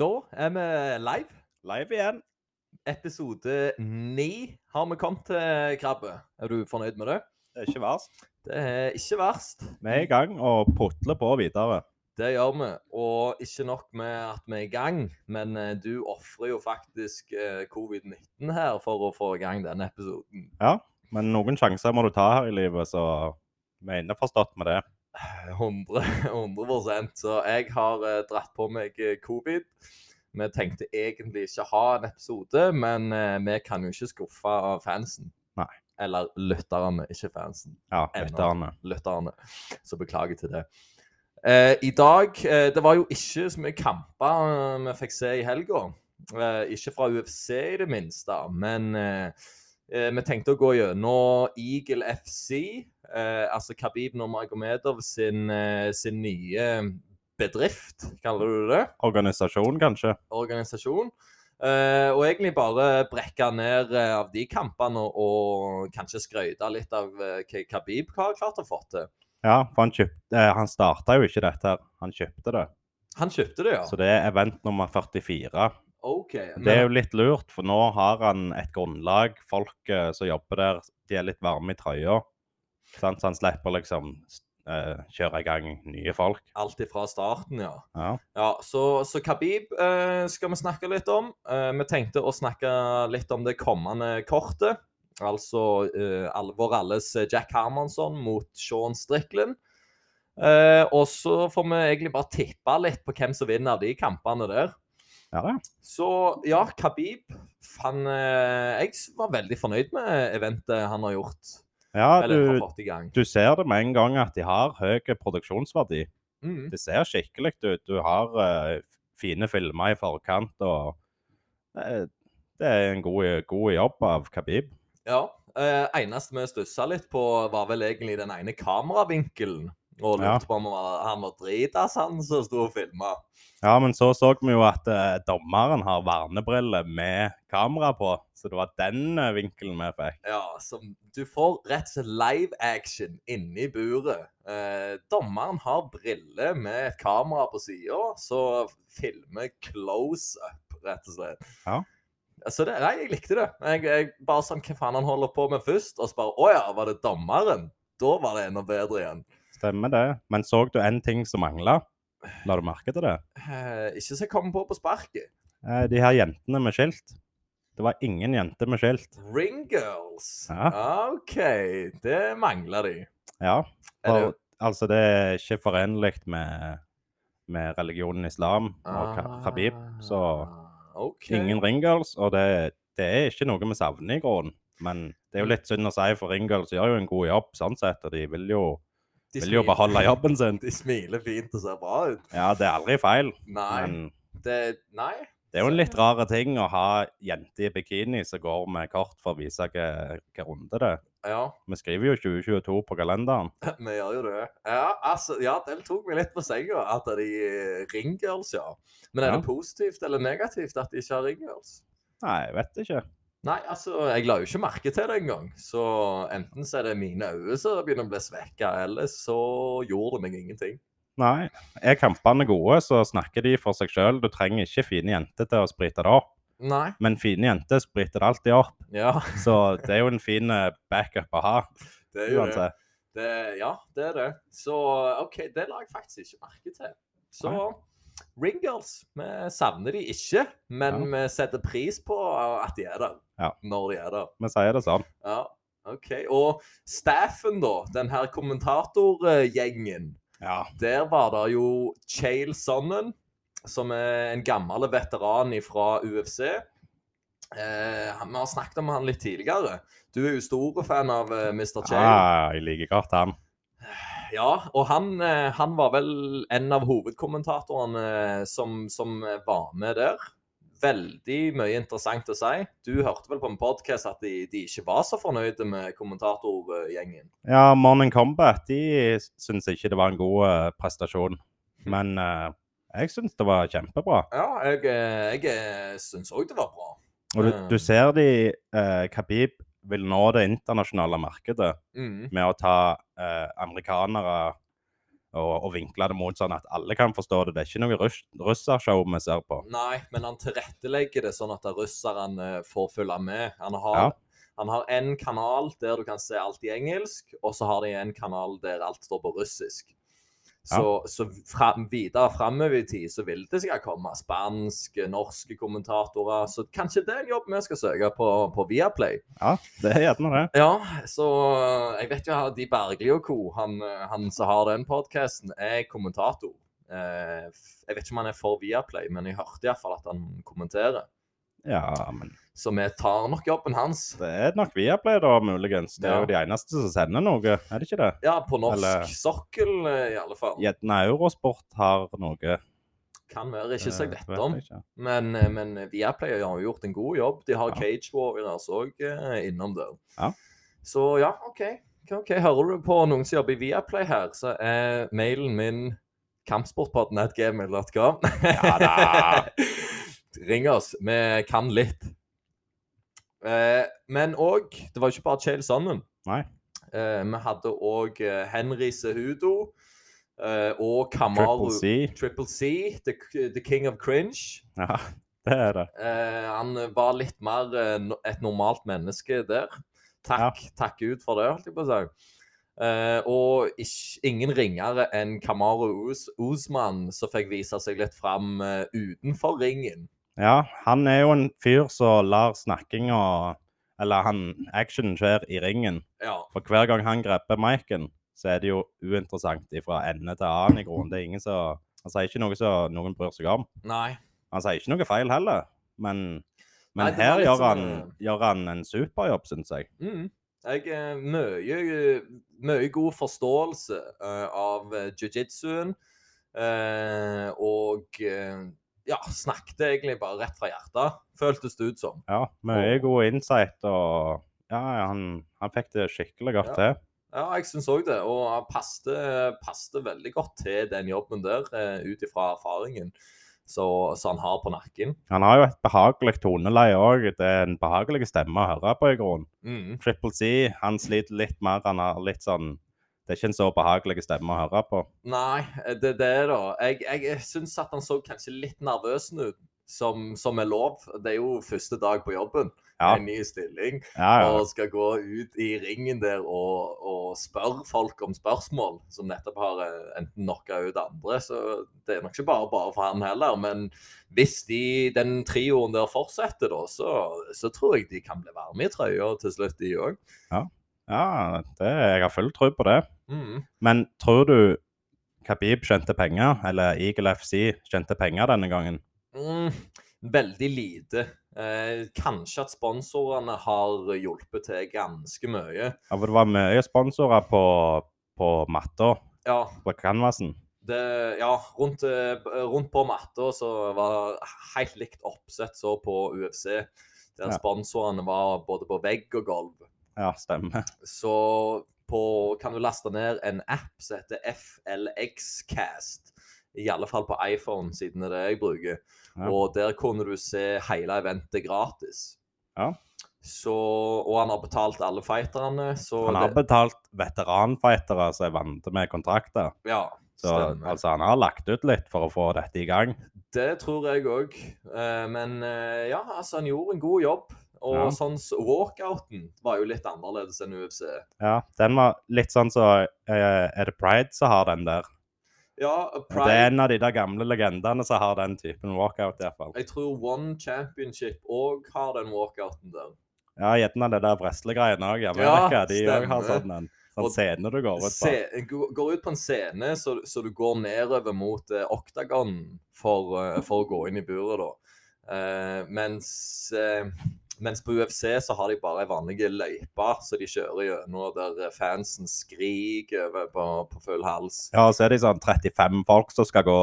Da er vi live. Live igjen. Episode ni har vi kommet til, Krabbe. Er du fornøyd med det? Det er ikke verst. Det er ikke verst. Vi er i gang og putler på videre. Det gjør vi. Og ikke nok med at vi er i gang, men eh, du ofrer jo faktisk eh, covid-19 her for å få i gang denne episoden. Ja, Men noen sjanser må du ta her i livet, så vi er inneforstått med det. 100, 100 Så jeg har eh, dratt på meg eh, covid. Vi tenkte egentlig ikke ha en episode, men eh, vi kan jo ikke skuffe fansen. Nei. Eller lytterne, ikke fansen. Ja, lytterne. lytterne. Så beklager til det. Eh, I dag eh, Det var jo ikke så mye kamper eh, vi fikk se i helga. Eh, ikke fra UFC i det minste, men eh, eh, vi tenkte å gå gjennom Eagle FC, eh, altså Khabib Nurmagomedov sin, eh, sin nye bedrift, kaller du det? Organisasjon, kanskje? organisasjon. Eh, og egentlig bare brekke ned eh, av de kampene og, og kanskje skryte litt av eh, hva Khabib har klart å få til. Ja, for han, kjøpte, eh, han starta jo ikke dette her. Han kjøpte det. Han kjøpte det, ja. Så det er event nummer 44. OK. Det er jo litt lurt, for nå har han et grunnlag. Folk eh, som jobber der, de er litt varme i trøya. Så han slipper liksom eh, kjøre i gang nye folk. Alt ifra starten, ja. Ja. Ja, Så, så Khabib eh, skal vi snakke litt om. Eh, vi tenkte å snakke litt om det kommende kortet. Altså eh, vår alles eh, Jack Hermansson mot Sean Strickland. Og så får vi egentlig bare tippe litt på hvem som vinner de kampene der. Ja. Så ja, Khabib han, eh, Jeg var veldig fornøyd med eventet han har gjort. Ja, du, du ser det med en gang at de har høy produksjonsverdi. Mm. Det ser skikkelig ut. Du har uh, fine filmer i forkant, og det, det er en god, god jobb av Khabib. Ja. Uh, eneste vi stussa litt på, var vel egentlig den ene kameravinkelen. Og Ja. på om han var dritas, han som sto og filma. Ja, men så så vi jo at eh, dommeren har vernebriller med kamera på, så det var den eh, vinkelen vi fikk. Ja, så du får rett og slett live action inni buret. Eh, dommeren har briller med et kamera på sida, så filmer close up, rett og slett. Ja. Så det, nei, jeg likte det. Jeg, jeg bare sånn, Hva faen han holder på med først? Og så bare Å ja, var det dommeren? Da var det enda bedre igjen. Stemmer det. Men så du en ting som mangla? La du merke til det? Eh, ikke så jeg kommer på på sparket. Eh, de her jentene med skilt. Det var ingen jenter med skilt. Ring girls. Ja. OK, det mangler de. Ja, Er det- altså det er ikke forenlig med, med religionen islam og ah, Khabib. Så okay. OK. ingen ringgirls, og det, det er ikke noe vi savner i grunnen. Men det er jo litt synd å si, for ringgirls gjør jo en god jobb, sånn sett, og de vil jo, De vil jo beholde jobben sin. De smiler fint og ser bra ut. Ja, det er aldri feil, Nei. men Det, nei. det er jo en litt rare ting å ha jenter i bikini som går med kort for å vise hva runde det er. Ja, Vi skriver jo 2022 på kalenderen. vi gjør jo det. Ja, altså, ja, den tok meg litt på senga, at de ringgirls, ja. Men er Ja. det positivt eller negativt at de ikke har ringgirls? Nei, jeg vet ikke. Nei, altså, jeg la jo ikke merke til det engang. Så enten så er det mine øyne som begynner å bli svekka, eller så gjorde det meg ingenting. Nei. Er kampene gode, så snakker de for seg sjøl. Du trenger ikke fine jenter til å sprite det opp. Nei. Men fine jenter spriter det alltid opp. Ja, Så det er jo en fin eh, backup å ha. det er jo det. det. Ja, det er det. Så OK, det la jeg faktisk ikke merke til. Så ringgirls, vi savner de ikke, men vi setter pris på at de er der. Ja. Når de er der. Vi sier det sånn. Ja, OK. Og staffen, da. Den her kommentatorgjengen. Ja. Der var det jo Chael Sonnen, som er en gammel veteran fra UFC. Eh, vi har snakket om han litt tidligere. Du er jo stor fan av eh, Mr. Chael. Ja, jeg liker godt han. Ja, og han, eh, han var vel en av hovedkommentatorene eh, som, som var med der. Veldig mye interessant å si. Du hørte vel på en podkast at de, de ikke var så fornøyde med kommentatorgjengen. Ja, Morning Combat de syns ikke det var en god eh, prestasjon. Men uh, jeg syns det var kjempebra. Ja, jeg, eh, jeg eh, syns òg det var bra. Og du, Eh. du ser de eh, Khabib vil nå det internasjonale markedet Mm. med å ta eh, amerikanere og, og vinkle det mot sånn at alle kan forstå det. Det er ikke noe russ russershow vi ser på. Nei, men han tilrettelegger det sånn at russerne får følge med. Han har, Ja. han har en kanal der du kan se alt i engelsk, og så har de en kanal der alt står på russisk. Så, så fra, videre framover i tid så vil det sikkert komme spanske, norske kommentatorer. Så kanskje det er en jobb vi skal søke på, på Viaplay. Ja, det er gjerne det. Ja, så jeg vet jo De Bergli og co., han, han som har den podkasten, er kommentator. Eh, jeg vet ikke om han er for Viaplay, men jeg hørte iallfall at han kommenterer. Ja, men Så vi tar nok jobben hans. det er nok Viaplay, da, muligens. Det er Ja. jo de eneste som sender noe, er det ikke det? Ja, på norsk Eller- sokkel eh, i alle fall. Gjerne Eurosport har noe. Kan være, ikke så jeg eh, vet om. ikke. Men, eh, men Viaplay har jo gjort en god jobb. De har Ja. Cage Warriors òg innom der. Ja. Så ja, OK. OK, Hører du på noen som jobber i Viaplay her, så er mailen min kampsportpodden.gmail.com. Ja da. Ring oss. Vi kan litt. Eh, men òg Det var ikke bare Chael Sonnen. Nei. Eh, vi hadde òg eh, Henry Sehudo eh, og Kamaru Triple C. Triple C, the, the king of cringe. Ja, det er det. Eh, han var litt mer eh, et normalt menneske der. Takk, takk ut for det, holdt jeg på å si. Uh, og ikke, ingen ringere enn Kamaru Uz Uzman, som fikk vise seg litt fram uh, utenfor ringen. Ja, han er jo en fyr som lar snakkinga Eller han actionen skjer i ringen. Ja. For hver gang han grepper miken, så er det jo uinteressant fra ende til annen i grunnen. Det er ingen som Han sier ikke noe som noen bryr seg om. Nei. Han sier ikke noe feil heller, men, men Nei, her gjør sånn, han, gjør han en superjobb, syns jeg. Mm. Jeg har mye, mye god forståelse uh, av eh, jiu-jitsuen. uh, og eh, ja, snakket egentlig bare rett fra hjertet, føltes det ut som. Ja, mye Og- god insight, og ja, han, han fikk det skikkelig godt Ja. til. Ja, jeg syns òg det. Og han passte veldig godt til den jobben der, eh, ut ifra erfaringen så, så han har på nakken. Han har jo et behagelig toneleie òg. Det er en behagelig stemme å høre på, i grunnen. Mm. Triple C han sliter litt mer. Han har litt sånn Det er ikke en så behagelig stemme å høre på. Nei, det er det, da. Jeg, jeg syns at han så kanskje litt nervøs ut, som, som er lov. Det er jo første dag på jobben, Ja, en ny stilling, ja, ja. og skal gå ut i ringen der og, og spørre folk om spørsmål, som nettopp har eh, enten knocka ut andre. Så det er nok ikke bare bare for han heller. Men hvis de, den trioen der fortsetter, da, så, så tror jeg de kan bli varme i trøya til slutt, de òg. ja det, jeg har full tro på det. Mm. Men tror du Khabib tjente penger, eller Eagle FC tjente penger denne gangen? Mm, veldig lite. Eh, kanskje at sponsorene har hjulpet til ganske mye. Ja, for det var mye sponsorer på, på matta, Ja, på canvasen. det, ja rundt, eh, rundt på matta så var det helt likt oppsett så på UFC. Der Ja. sponsorene var både på vegg og gulv. Ja, stemmer. Så på, kan du laste ned en app som heter FLXcast. I alle fall på iPhone, siden det er det jeg bruker. Ja. Og der kunne du se hele eventet gratis. Ja. Så, og han har betalt alle fighterne, så Han har det, betalt veteranfightere som er vant med kontrakter. Ja, Så altså, han har lagt ut litt for å få dette i gang. Det tror jeg òg. men eh, ja, altså, han gjorde en god jobb. Og Ja. sånn walkouten var jo litt annerledes enn UFC. Ja, den var litt sånn så eh, Er det Pride som har den der? Ja, Pride... Det er en av de der gamle legendene som har den typen walkout, iallfall. Jeg tror One Championship òg har den walkouten der. Ja, gjerne det der wrestlegreiene òg i Ja, ikke, de òg har sånn en sånn scene du går ut på. Se, går ut på en scene, så, så du går nedover mot eh, oktagonen for, eh, for å gå inn i buret, da. Eh, mens, eh, mens på UFC så har de bare ei vanlig løype så de kjører gjennom, der eh, fansen skriker over på, på full hals. Ja, og så er de sånn 35 folk som skal gå,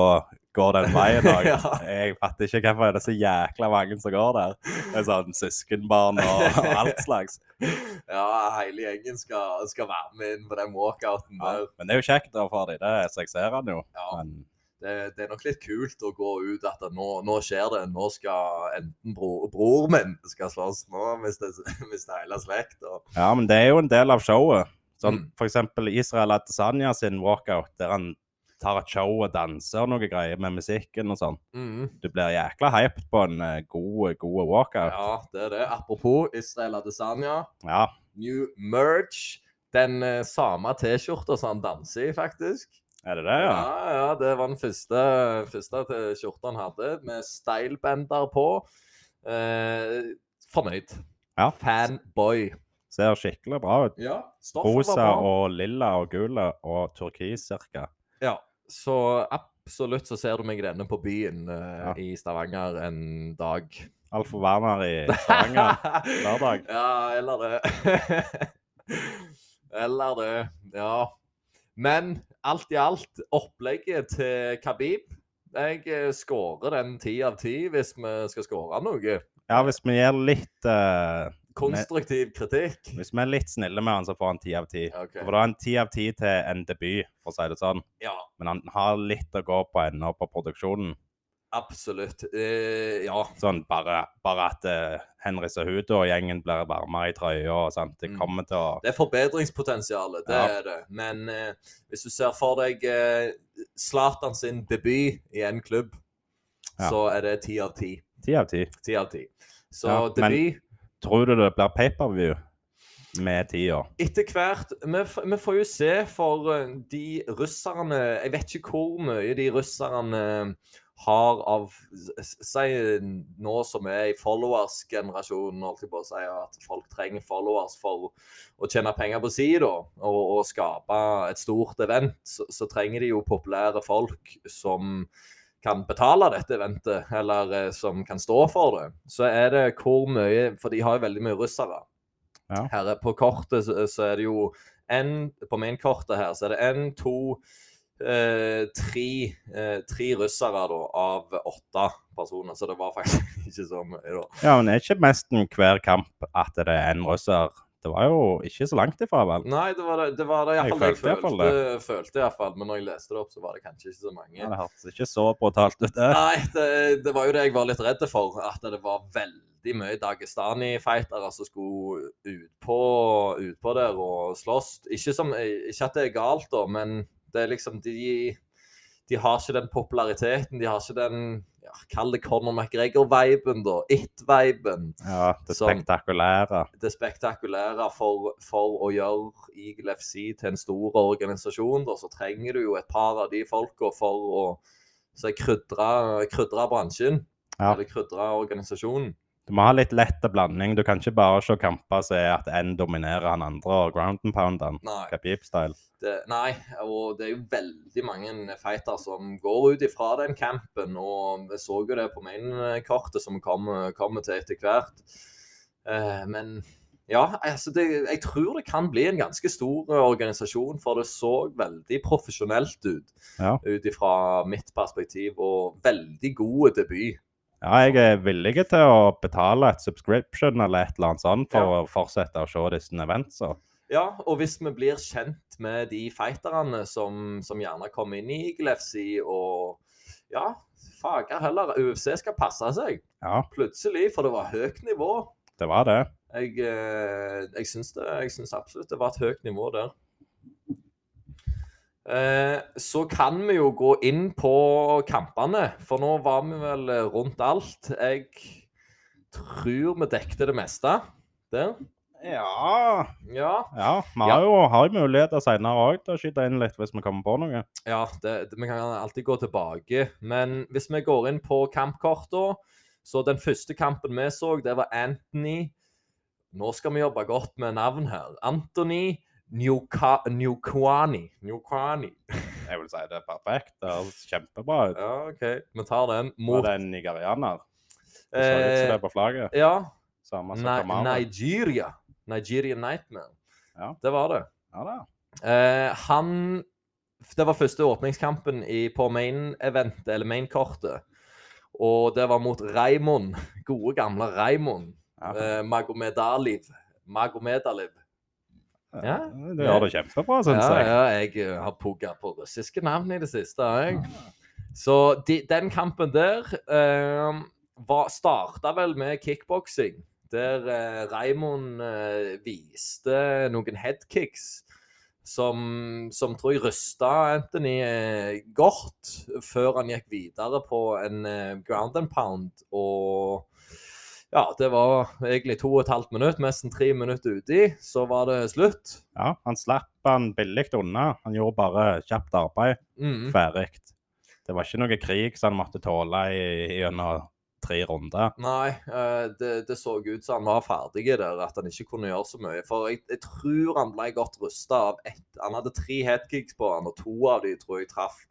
gå den veien òg. Ja. Jeg fatter ikke hvorfor det er så jækla mange som går der. Det er sånn søskenbarn og, alt slags. Ja, hele gjengen skal, skal være med inn på den walkouten Ja. der. Men det er jo kjekt da for dem, det så jeg ser han jo. Ja. Men det, det er nok litt kult å gå ut at nå, nå skjer det. Nå skal enten bro, bror min skal slåss nå, hvis det, hvis det er hele slekta. Ja, men det er jo en del av showet. Sånn, Mm. For eksempel Israel Adesanya sin walkout, der han tar et show og danser og noe greier med musikken og sånn. Mm. Du blir jækla hyped på en eh, god, god walkout. Ja, det er det. Apropos Israel Adesanya. Ja. New merch. Den uh, samme T-skjorta som han danser i, faktisk. Er det det, ja? Ja, ja, det var den første, første til skjorta han hadde, med stylebender på. Eh, fornøyd. Ja. Fanboy. Ser skikkelig bra ut. Ja, Rosa og lilla og gule og turkis cirka. Ja, så absolutt så ser du meg denne på byen eh, Ja. i Stavanger en dag. Alfa Werner i Stavanger. hver dag. Ja, eller det. eller det, ja. Men alt i alt, opplegget til Khabib Jeg skårer den ti av ti hvis vi skal skåre noe. Ja, hvis vi gir litt uh, Konstruktiv kritikk. Hvis vi er litt snille med han, så får han ti av ti. Ok. For det er en ti av ti til en debut, for å si det sånn. Ja, Men han har litt å gå på ennå på produksjonen. Absolutt. Eh, ja. Sånn bare, bare at eh, Henry ut, og gjengen blir varmere i trøya og sånt. Det Mm. kommer til å Det er forbedringspotensialet, det Ja. er det. Men eh, hvis du ser for deg eh, Zlatan sin debut i en klubb, Ja. så er det ti av ti. Ti av ti. Ti av ti. Så Ja, men- debut Tror du det blir pay-per-view med tida? Etter hvert vi, f- vi får jo se for eh, de russerne Jeg vet ikke hvor mye de russerne har av Si nå som er i followers-generasjonen, holdt jeg på å si, at folk trenger followers for å tjene penger på si, da, og, og skape et stort event, så, så trenger de jo populære folk som kan betale dette eventet, eller eh, som kan stå for det. Så er det hvor mye For de har jo veldig mye russere. Ja. Her er- på kortet så, så er det jo en På mainkortet her så er det en, to, eh, tre, eh, tre russere da, av åtte personer. Så det var faktisk ikke så mye, da. Ja, men er ikke nesten hver kamp at det er en russer? Det var jo ikke så langt ifra, vel? Nei, det var det, det, var det Jeg iallfall det jeg følte fall følte. følte i hvert fall. Men når jeg leste det opp, så var det kanskje ikke så mange. Ja, det hørtes ikke så brutalt ut, det. Nei, det, det var jo det jeg var litt redd for. At det var veldig mye Dagestani-fightere som skulle utpå ut på der og slåss. Ikke, som, ikke at det er galt, da, men det er liksom de De har ikke den populariteten. De har ikke den ja, Kall det Conor McGregor-viben, da. It-viben. Ja, det spektakulære. Det spektakulære for, for å gjøre Eagle FC til en stor organisasjon, da, så trenger du jo et par av de folka for å krydre bransjen. Ja. Eller krydre organisasjonen. Du må ha litt lett blanding. Du kan ikke bare se kamper som er at en dominerer han andre og ground and pound han. Khabib-style. Nei, og det er jo veldig mange fighter som går ut ifra den campen. Og vi så jo det på main-kartet som kommer, kommer til etter hvert. Eh, men ja, altså det, jeg tror det kan bli en ganske stor organisasjon, for det så veldig profesjonelt ut. Ja. Ut ifra mitt perspektiv, og veldig god debut. Ja, jeg er villig til å betale et subscription eller et eller annet sånt for å fortsette å se disse eventsa. Ja, og hvis vi blir kjent med de fighterne som, som gjerne kommer inn i Glefsi og ja, fager heller, UFC skal passe seg. Ja, Plutselig, for det var høyt nivå. det var det. Jeg, eh, jeg syns det. Jeg syns absolutt det var et høyt nivå der. Eh, så kan vi jo gå inn på kampene, for nå var vi vel rundt alt. Jeg tror vi dekte det meste der. Ja Ja. Ja, vi har jo har muligheter seinere òg til å skyte inn litt hvis vi kommer på noe. Ja, det, vi kan alltid gå tilbake. Men hvis vi går inn på kampkorta, så den første kampen vi så, det var Anthony Nå skal vi jobbe godt med navn her. Anthony Newkwani. Newkwani. Jeg vil si det er perfekt. Det høres kjempebra ut. Ja, OK. Vi tar den Var mot det en nigerianer? Det så litt som det eh, på flagget. Ja. Samme som Ni. Nigeria. Nigerian Nightmare. Ja. Det var det. Ja da. Eh, han Det var første åpningskampen i, på main-eventet, eller main-kortet. Og det var mot Raymond. Gode, gamle Raymond. Ja. Eh, Magomedaliv. Magomedaliv. Ja. Det gjør det kjempebra, syns Ja, jeg. ja, jeg eh, har pugga på russiske navn i det siste. Jeg. Så de, den kampen der eh, starta vel med kickboksing. Der eh, Raymond eh, viste noen headkicks som, som tror jeg rysta Anthony eh, godt før han gikk videre på en eh, ground and pound. Og ja, det var egentlig to og et halvt minutt, nesten tre minutter uti, så var det slutt. Ja, han slapp han billig unna. Han gjorde bare kjapt arbeid. Mm. Ferdig. Det var ikke noe krig som han måtte tåle i- gjennom tre runder. Nei, eh, det, det så ut som han var ferdig der, at han ikke kunne gjøre så mye. For jeg, jeg tror han ble godt rusta av ett Han hadde tre headkicks på han, og to av de tror jeg traff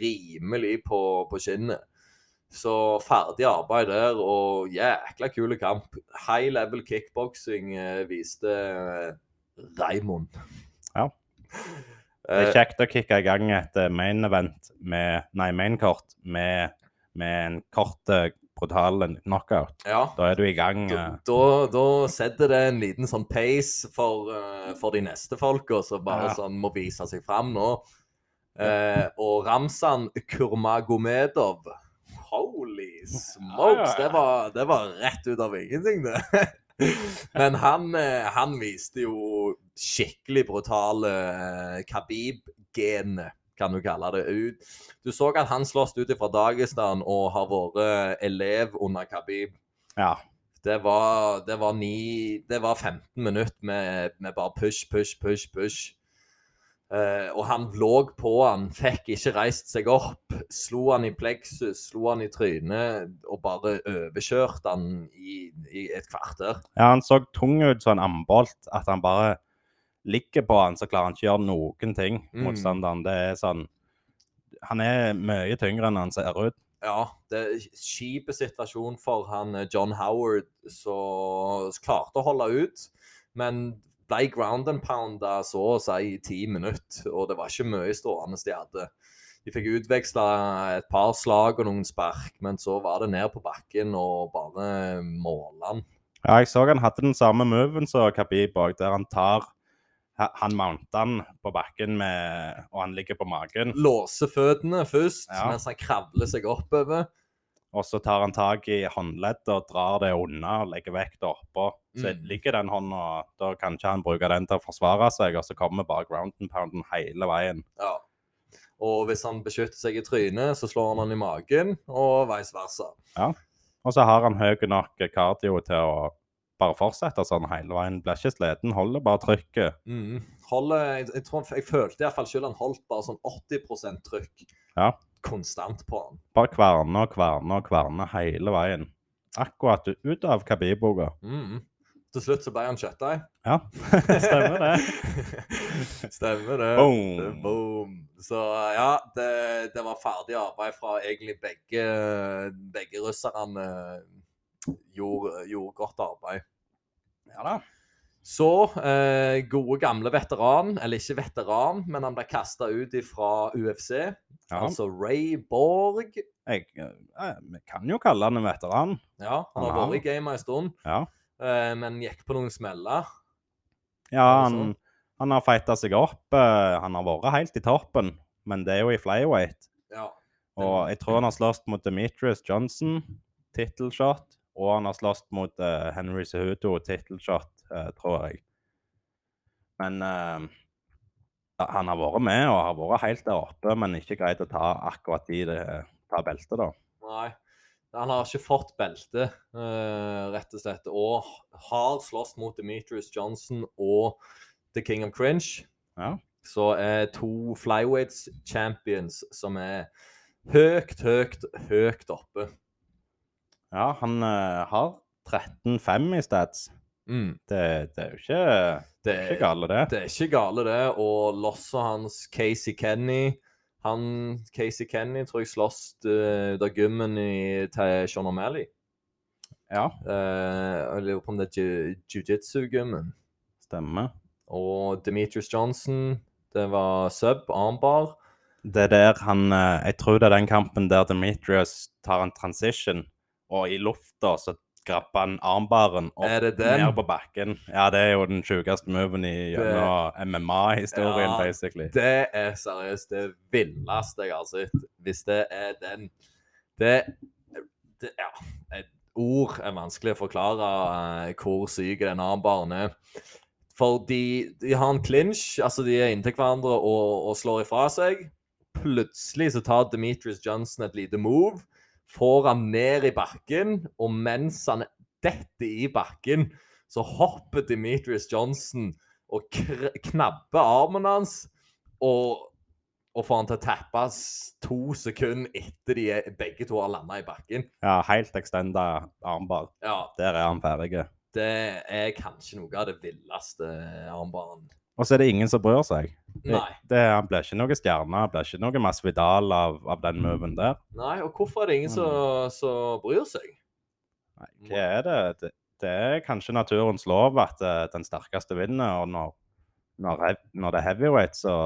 rimelig på, på skinnet. Så ferdig arbeid der, og jækla kul kamp. High level kickboksing eh, viste eh, Raymond. Ja. Det Eh, er kjekt å kicke i gang et main event med Nei, mainkort med, med en kort, brutal knockout. ja. Da er du i gang. Da, da, da setter det en liten sånn pace for, for de neste folka som bare Ja. sånn må vise seg fram nå. Eh, og Ramsan Kurmagomedov smokes! Det var, det var rett ut av ingenting, det. Men han, eh, han viste jo skikkelig brutale eh, Khabib-genet, kan du kalle det. ut. Du så at han sloss ut fra Dagestan og har vært elev under Khabib. ja. Det var, det var, ni, det var 15 minutter med, med bare push, push, push, push. Eh, og han lå på han, fikk ikke reist seg opp. Slo han i pleksus, slo han i trynet og bare overkjørte han i, i et kvarter. ja, han så tung ut som en ambolt. At han bare ligger på han, så klarer han ikke gjøre noen ting. Mm. Motstanderen. Det er sånn Han er mye tyngre enn han ser ut. Ja, det er kjip situasjon for han eh, John Howard, som klarte å holde ut, men ble ground and pounda så å si i ti minutter, og det var ikke mye stående de hadde. De fikk utveksla et par slag og noen spark, men så var det ned på bakken og bare måle han. Ja, jeg så han hadde den samme moven som Khabib òg, der han tar Han mounter han på bakken med Og han ligger på magen. Låser føttene først, Ja. mens han kravler seg oppover. Og så tar han tak i håndleddet og drar det unna og legger vekta oppå. Så Mm. ligger den hånda Da kan ikke han bruke den til å forsvare seg, og så kommer bare ground and pounden hele veien. Ja. Og hvis han beskytter seg i trynet, så slår han han i magen, og vice versa. Ja. Og så har han høy nok cardio til å bare fortsette sånn hele veien. Blir ikke sliten, holder bare trykket. Mm. Holder, jeg, jeg, tror, jeg følte iallfall selv han holdt bare sånn 80% trykk Ja. Konstant på han. Bare kverne og kverne og kverne hele veien. Akkurat ut av Khabib-boka. Mm. Til slutt så ble han kjøttdeig. Ja, stemmer det. Stemmer det. Boom. Boom. Så ja, det, det var ferdig arbeid fra egentlig begge, begge russerne. Gjorde, gjorde godt arbeid. Ja da. Så eh, gode gamle veteran, eller ikke veteran, men han ble kasta ut fra UFC. Ja. Altså Ray Borg. Jeg, eh, vi kan jo kalle han en veteran. Ja, han har vært i gamet en stund, Ja. eh, men gikk på noen smeller. Ja, han, sånn? han har fighta seg opp. eh, Han har vært helt i toppen, men det er jo i flyweight. Ja. Og jeg tror han har slåss mot Demetrius Johnson, tittelshot. Og han har slåss mot eh, Henry Cehuto, tittelshot, uh, tror jeg. Men eh, han har vært med og har vært helt der oppe, men ikke greid å ta akkurat de det, ta beltet, da. Nei. Han har ikke fått belte, eh, rett og slett. Og har slåss mot Demetrius Johnson og The King of Cringe. Ja. Så er to flyweights champions som er høyt, høyt, høyt oppe. Ja, han eh, har 13-5 i stats. Mm. Det, det er jo ikke, Det, ikke gale, det. det er ikke gale, det. Og losset hans, Casey Kenny han, Casey Kenny tror jeg sloss ut da gymmen i, til Sean O'Malley. Ja, Uh, jeg lurer på om det er jiu-jitsu-gymmen. stemmer. Og Demetrius Johnson, det var sub, armbar. Det er der han eh, Jeg tror det er den kampen der Demetrius tar en transition, og i lufta så grabber han armbaren opp ned på bakken. Ja, det er jo den sjukeste moven i gjennom MMA-historien, Ja, basically. Det er seriøst det villeste jeg har sett. Hvis det er den Det, det Ja. Et ord er vanskelig å forklare uh, hvor syk den armbaren er. For de, de har en clinch, altså de er inntil hverandre og, og slår ifra seg. Plutselig så tar Demetrius Johnson et lite move, får han ned i bakken, og mens han detter i bakken, så hopper Demetrius Johnson og knabber armen hans og, og får han til å tappe to sekunder etter de begge to har landa i bakken. Ja, helt extenda armbar. Ja, Der er han ferdig. det er kanskje noe av det villeste armbånd. Og så er det ingen som bryr seg. Det, det, han blir ikke noe stjerne, han blir ikke noe Masvidal av, av den moven der. Nei, og hvorfor er det ingen som som bryr seg? Nei, hva er det? det? Det er kanskje naturens lov at eh, den sterkeste vinner, og når, når, når det er heavyweight, så,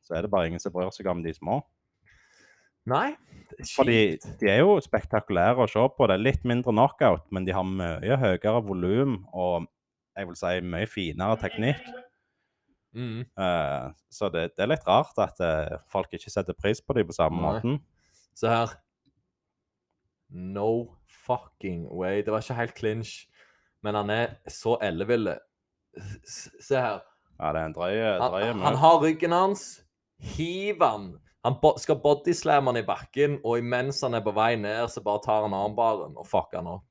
så er det bare ingen som bryr seg om de små. Nei, Fordi de er jo spektakulære å se på. Det er litt mindre knockout, men de har mye høyere volum og jeg vil si mye finere teknikk. Mm. Uh, så det, det er litt rart at uh, folk ikke setter pris på dem på samme Nei. måten. Se her. No fucking way. Det var ikke helt clinch, men han er så elleville. Se her. Ja, det er en drøy, drøy Han, han har ryggen hans, hiver han. Han bo skal bodyslamme han i bakken, og imens han er på vei ned, så bare tar han armbaren og fucker han opp.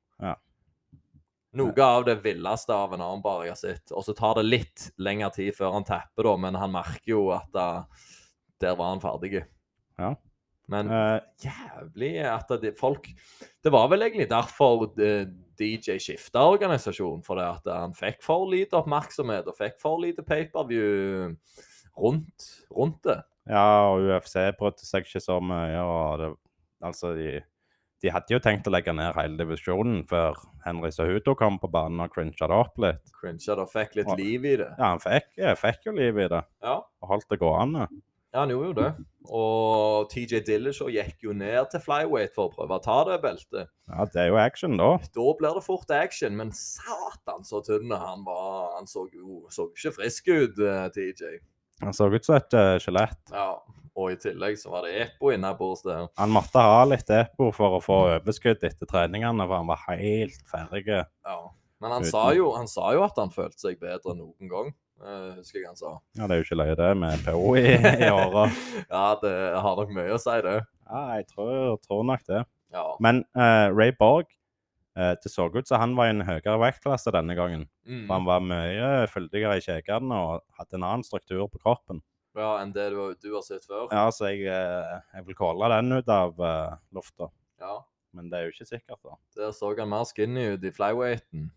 Noe av det villeste av en armbar jeg har sett. Og så tar det litt lengre tid før han tapper, da, men han merker jo at uh, der var han ferdig. Ja. Men uh, jævlig at det, folk Det var vel egentlig derfor eh, DJ skifta organisasjon, fordi at han fikk for lite oppmerksomhet og fikk for lite paperview rundt, rundt det. ja, og UFC brøt seg ikke så mye. og det, altså, de, de hadde jo tenkt å legge ned hele divisjonen før Henry Cejudo kom på banen og crincha det opp litt. Crincha og fikk litt og, liv i det. Ja, han fikk, fikk jo liv i det, Ja, og holdt det gående. ja han gjorde jo det. Og TJ Dillashaw gikk jo ned til flyweight for å prøve å ta det beltet. Ja, det er jo action, da. Da blir det fort action, men satan så tynn han var. Han så jo så ikke frisk ut, eh, TJ. Han så ut som et skjelett. Ja, og i tillegg så var det Epo innabords der. Han måtte ha litt EPO for å få overskudd etter treningene, for han var helt ferdig. Ja. Men han sa, jo, han sa jo at han følte seg bedre enn noen gang. uh, husker jeg han sa. Ja, det er jo ikke løye, det, med PO i, i åra. Ja, det har nok mye å si, det. Ja, jeg tror, tror nok det. Ja. Men uh, Ray Borg, uh, det så ut som han var i en høyere vektklasse denne gangen. Mm. For han var mye fyldigere i kjekene og hadde en annen struktur på kroppen. Ja enn det du, du har sett før. Ja, så jeg, eh, jeg vil calle den ut av uh, lufta. Ja. Men det er jo ikke sikkert, da. Der så han mer skinny ut i flyweighten.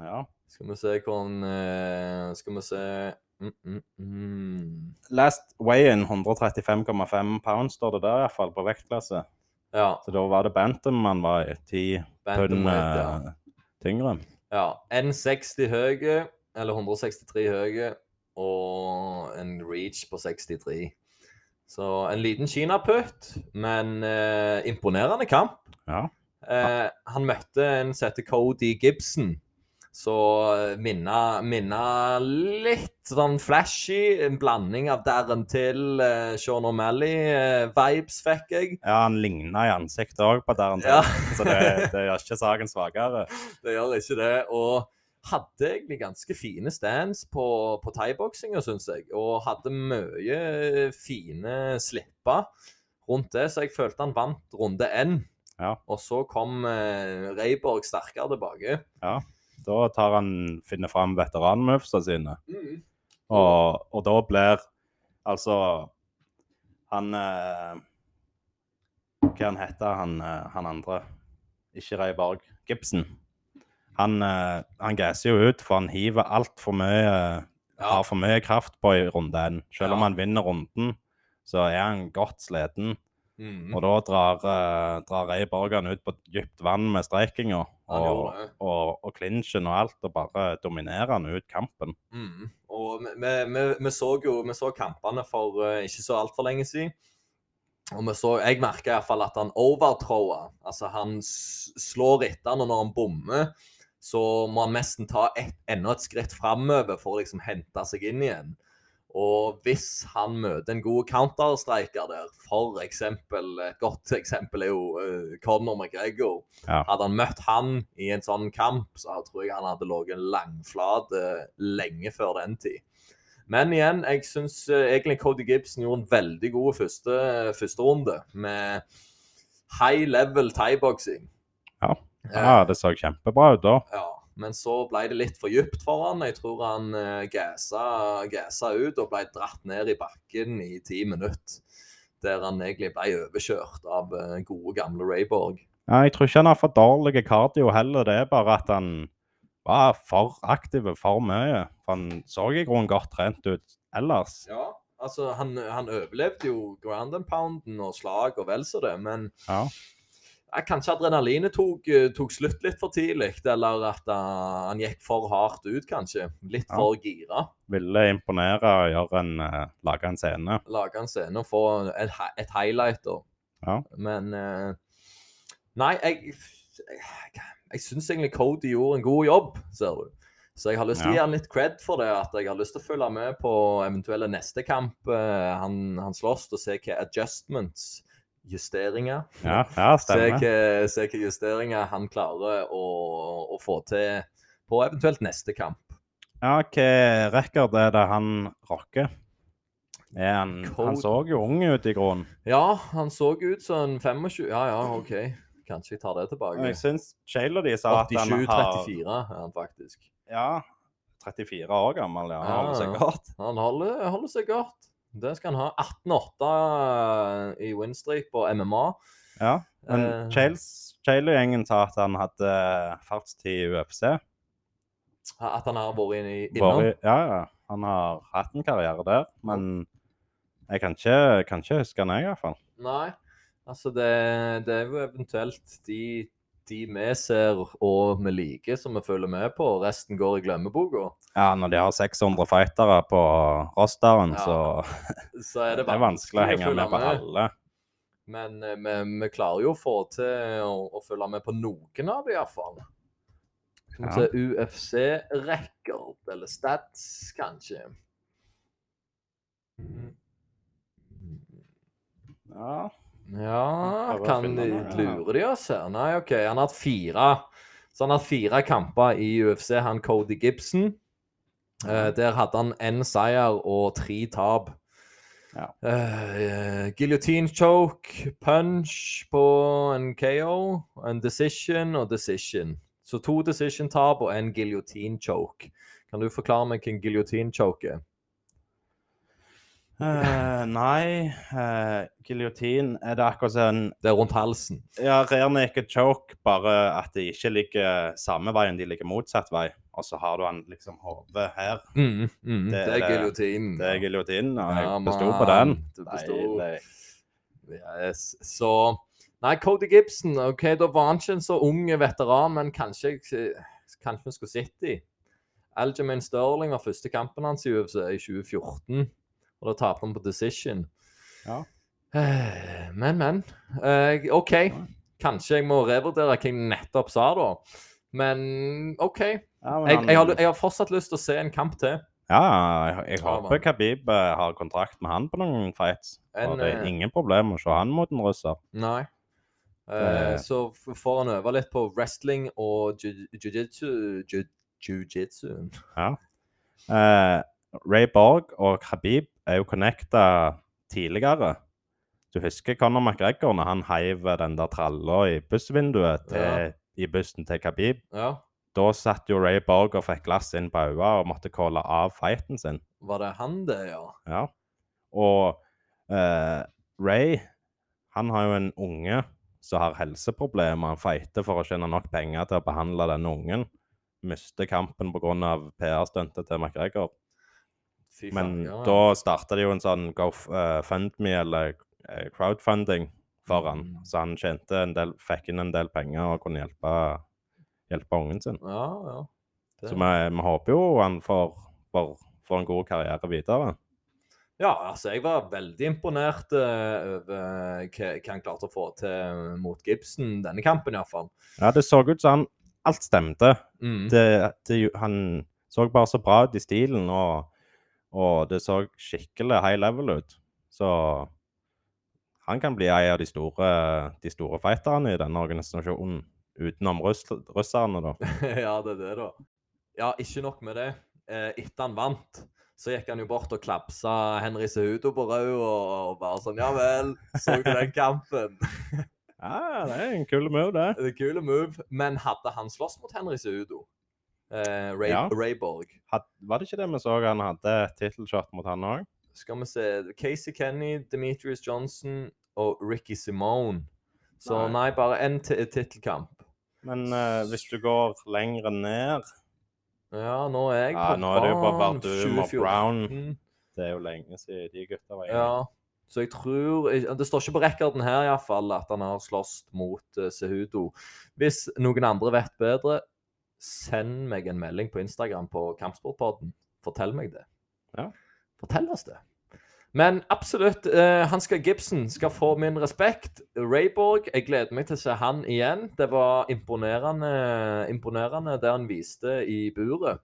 Ja. Skal vi se hvor han eh, Skal vi se mm, mm, mm. Last weigh-in 135,5 pounds står det der iallfall, på vektklasse. Ja. Så da var det Bantam han var i. Ti pund ja. eh, tyngre. ja. 1,60 høye, eller 163 høye, og en reach på 63. Så en liten kinaputt, men eh, imponerende kamp. Ja. Eh, han møtte en som heter Cody Gibson. Så eh, minna, minna litt sånn flashy. En blanding av Darren Till, eh, Sean O'Malley-vibes fikk jeg. ja, han ligna i ansiktet òg på Darren Ja. Så det, det gjør ikke saken svakere. Det gjør ikke det. Og hadde egentlig ganske fine stands på, på thaiboksinga, syns jeg. Og hadde mye fine slipper rundt det, så jeg følte han vant runde én. Ja. Og så kom eh, Reiborg sterkere tilbake. Ja. Da tar han, finner fram veteranmovesa sine. Og, og da blir altså Han eh, Hva han heter han, eh, han andre? Ikke Reiborg. Borg. Gibson. Han, eh, han gasser jo ut, for han hiver altfor mye Ja. Har for mye kraft på i runde én. Selv om han vinner runden, så er han godt sliten. Mm. Og da drar, uh, drar Ray Borgan ut på dypt vann med streikinga og, og, og clinchen og alt, og bare dominerer han ut kampen. Mm. Og vi, vi, vi, vi så jo vi så kampene for uh, ikke så altfor lenge siden. Og vi så, jeg merka iallfall at han overthrower. Altså, han slår etter han, og når han bommer, så må han nesten ta et, enda et skritt framover for å liksom hente seg inn igjen. Og hvis han møter en god counterstreiker der, for eksempel Et godt eksempel er jo uh, Conor McGregor. Ja. Hadde han møtt han i en sånn kamp, så tror jeg han hadde ligget langflat uh, lenge før den tid. Men igjen, jeg syns uh, egentlig Cody Gibson gjorde en veldig god første, første runde. Med high level thaiboksing. Ja. Ja, det så kjempebra ut da. Ja, men så ble det litt for dypt for han. Jeg tror han gassa, gassa ut og ble dratt ned i bakken i ti minutter. Der han egentlig ble overkjørt av uh, gode, gamle Rayborg. Ja, jeg tror ikke han har for dårlig kardio heller. Det er bare at han var for aktiv for mye. For han så i grunnen godt trent ut ellers. Ja, altså han, han overlevde jo ground and pounden og slag og vel så det, men Ja. Ja, kanskje adrenalinet tok, eh, tok slutt litt for tidlig, eller at uh, han gikk for hardt ut, kanskje. Litt Ja. for gira. Ville imponere gjøre en, eh, lage en scene. lage en scene og få et, et highlight. da. Ja. Men eh, Nei, jeg Jeg, jeg syns egentlig Cody gjorde en god jobb, ser du. Så jeg har lyst til å gi han litt cred for det. At jeg har lyst til å følge med på eventuelle neste kamp eh, han, han slåss, og se hva adjustments, justeringer Ja, ja stemmer. hva, se hvilke justeringer han klarer å, å få til på eventuelt neste kamp. Ja, hva rekord er det han rocker? Er han, han så jo ung ut i grunnen. Ja, han så ut som en 25 Ja, ja, OK. Kanskje jeg tar det tilbake. Jeg syns Shaler de sa at han har 87-34 er han faktisk. Ja, 34 år gammel, ja. Han holder seg godt. Han holder, holder seg godt. Det skal han ha. 18-8 i winstreak på MMA. Ja. Men Eh. Shayla-gjengen sa at han hadde fartstid i UFC. At han har vært inn innom. ja, ja. Han har hatt en karriere der, men jeg kan ikke, kan ikke huske han, jeg, i hvert fall. Nei. Altså, det, det er jo eventuelt de, de vi ser og vi liker, som vi følger med på. Resten går i glemmeboka. Ja, når de har 600 fightere på rosteren, Ja, så Så er det det er vanskelig å henge med på alle. Men eh, vi, klarer jo å få til å, å følge med på noen av dem, iallfall. Vi Ja. UFC-record, eller stats, kanskje. Ja. Ja, kan lure de oss her? Nei, OK. Han har hatt fire. Så han har hatt fire kamper i UFC, han Cody Gibson. Eh, der hadde han én seier og tre tap. Ja. Eh, guillotine choke, punch på en KO, en decision og decision. Så to decision-tap og en guillotine choke. Kan du forklare meg hva en guillotine choke er? Eh, nei, uh, giljotin er det akkurat en Det er rundt halsen. ja, rear naked choke, bare at de ikke ligger samme veien, de ligger motsatt vei. Og så har du han liksom hodet her. Mm, mm, Det er giljotinen. det. er giljotinen, og Ja, jeg besto på den. du besto. Yes. Så Nei, Cody Gibson, ok, da var han ikke en så ung veteran, men kanskje, kanskje vi skulle sett dem. Aljamain Sterling var første kampen hans i UFC i 2014, og da taper han på decision. Ja. Men, men. Eh, OK. Kanskje jeg må revurdere hva jeg nettopp sa, da. Men OK. Jeg, Ja, men jeg, har, jeg har fortsatt lyst til å se en kamp til. Ja, jeg, jeg håper. Khabib eh, har kontrakt med han på noen fights. En, det er eh, ingen problem å se han mot en russer. Nei. Det- så får han øve litt på wrestling og jiu-jitsu. Jiu Jiu-jitsu. Uh, Ray Borg og Khabib er jo connecta tidligere. Du husker Conor McGregor når han heiv den der tralla i bussvinduet til, Ja. i bussen til Khabib? Ja. Da satt jo Ray Borg og fikk glass inn på øynene og måtte calle av fighten sin. Var det han, det, ja? Ja. Og eh, Ray, han har jo en unge som har helseproblemer. Han fighter for å tjene nok penger til å behandle denne ungen. Mister kampen pga. PR-stuntet til McGregor. Fy. Men ja. da starta de jo en sånn GoFundMe eller eh, crowdfunding for han. Mm. Så han tjente en del, fikk inn en del penger og kunne hjelpe, hjelpe ungen sin. Ja, ja. Det- Så vi, vi håper jo han får, får, får en god karriere videre. Ja, altså, jeg var veldig imponert eh, over hva han klarte å få til mot Gibson denne kampen, iallfall. Ja, det så ut som han Alt stemte. Mm. Det, det, han så bare så bra ut i stilen, og, Og det så skikkelig high level ut. Så han kan bli en av de store, de store fighterne i denne organisasjonen. Utenom russ, russerne, da. ja, det er det, da. Ja, ikke nok med det. Eh, etter han vant, så gikk han jo bort og klapsa Henry Sehudo på rød og bare sånn Ja vel, så du den kampen? Ja, det er en kul move, det. det er en kule move. Men hadde han slåss mot Henry Sehudo? Eh, Ray, Ja. Rayborg. Had, var det ikke det vi så han hadde tittelshot mot han òg? Skal vi se Casey Kenny, Demetrius Johnson og Ricky Simone. Så Nei. nei, bare én tittelkamp. Men uh, hvis du går lenger ned Ja, nå er jeg Ja, nå er det jo bare Bardum og Brown. Det er jo lenge siden de gutta var Ja. Så jeg tror Det står ikke på rekorden her i hvert fall at han har slåss mot uh, Sehudo. Hvis noen andre vet bedre, send meg en melding på Instagram på Kampsportpodden. Fortell meg det. Ja. Fortell oss det. Men absolutt, uh, Hanska Gibson skal få min respekt. Rayborg, jeg gleder meg til å se han igjen. Det var imponerende, imponerende det han viste i buret.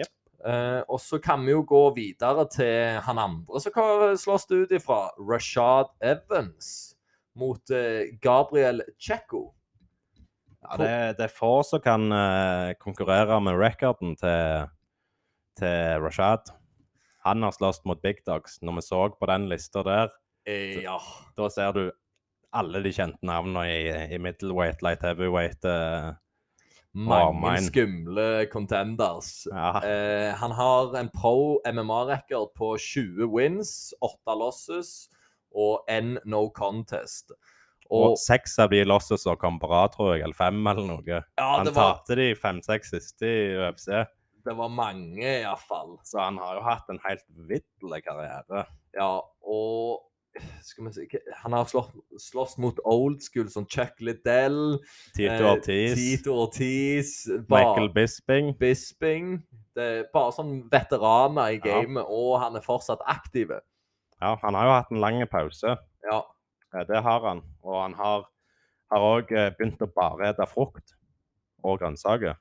Yep. Uh, og så kan vi jo gå videre til han andre som kan slåss ut ifra. Rashad Evans mot uh, Gabriel Checo. Ja, det, det er få som kan uh, konkurrere med rekorden til, til Rashad. Han har slåss mot Big Dogs. Når vi så på den lista der, Eh, ja. da ser du alle de kjente navnene i, i middleweight, light heavyweight. Uh, Mange man. skumle contenders. ja. Eh, han har en pro MMA-rekord på 20 wins, 8 losses og én no contest. Og Og seks av de losses som kom bra, tror jeg, eller fem eller noe. ja, Han var, tapte de fem-seks siste i UFC, det var mange, iallfall. så han har jo hatt en helt vidderlig karriere. Ja, og skal vi si Han har slåss, slåss mot old school, som Chuck Liddell, Tito eh, Ortiz, Tito Ortiz, Michael Bisping. Bisping. Det er bare sånn veteraner i Ja. gamet, og han er fortsatt aktiv. Ja, han har jo hatt en lang pause. Ja. Ja, det har han. Og han har òg begynt å bare spise frukt og grønnsaker.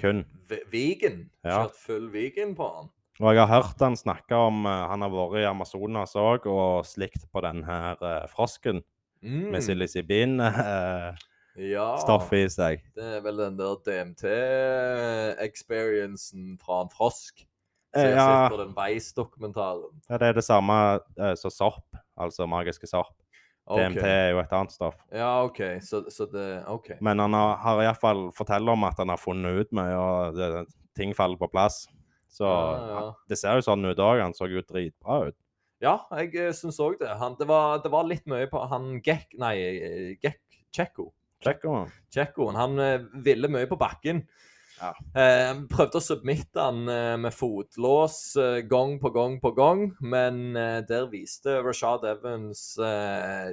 Kun. Vegan. Ja. Kjørt full vegan på han. Og jeg har hørt han snakke om eh, Han har vært i Amazonas òg og slikt på den her eh, frosken Mm. med psilocybin-stoff Ja. i seg. Det er vel den der DMT-experiencen fra en frosk. Så Eh, jeg ja, på den ja, det er det samme eh, som sopp, altså magiske sopp. Ok. DMT er jo et annet stoff. Ja, OK. Så, så det OK. Men han har, har iallfall fortalt om at han har funnet ut mye, og det, ting faller på plass. Så Ja, ja. han- det ser jo sånn ut òg. Han så jo dritbra ut. Ja, jeg uh, syns òg det. Han, det, var, det var litt mye på han Gekk... Nei, eh, Gekk Tsjekko. Tsjekkoen. Han eh, ville mye på bakken. Ja. Eh, prøvde å submitte han eh, med fotlås eh, gang på gang på gang, men eh, der viste Rashad Evans eh,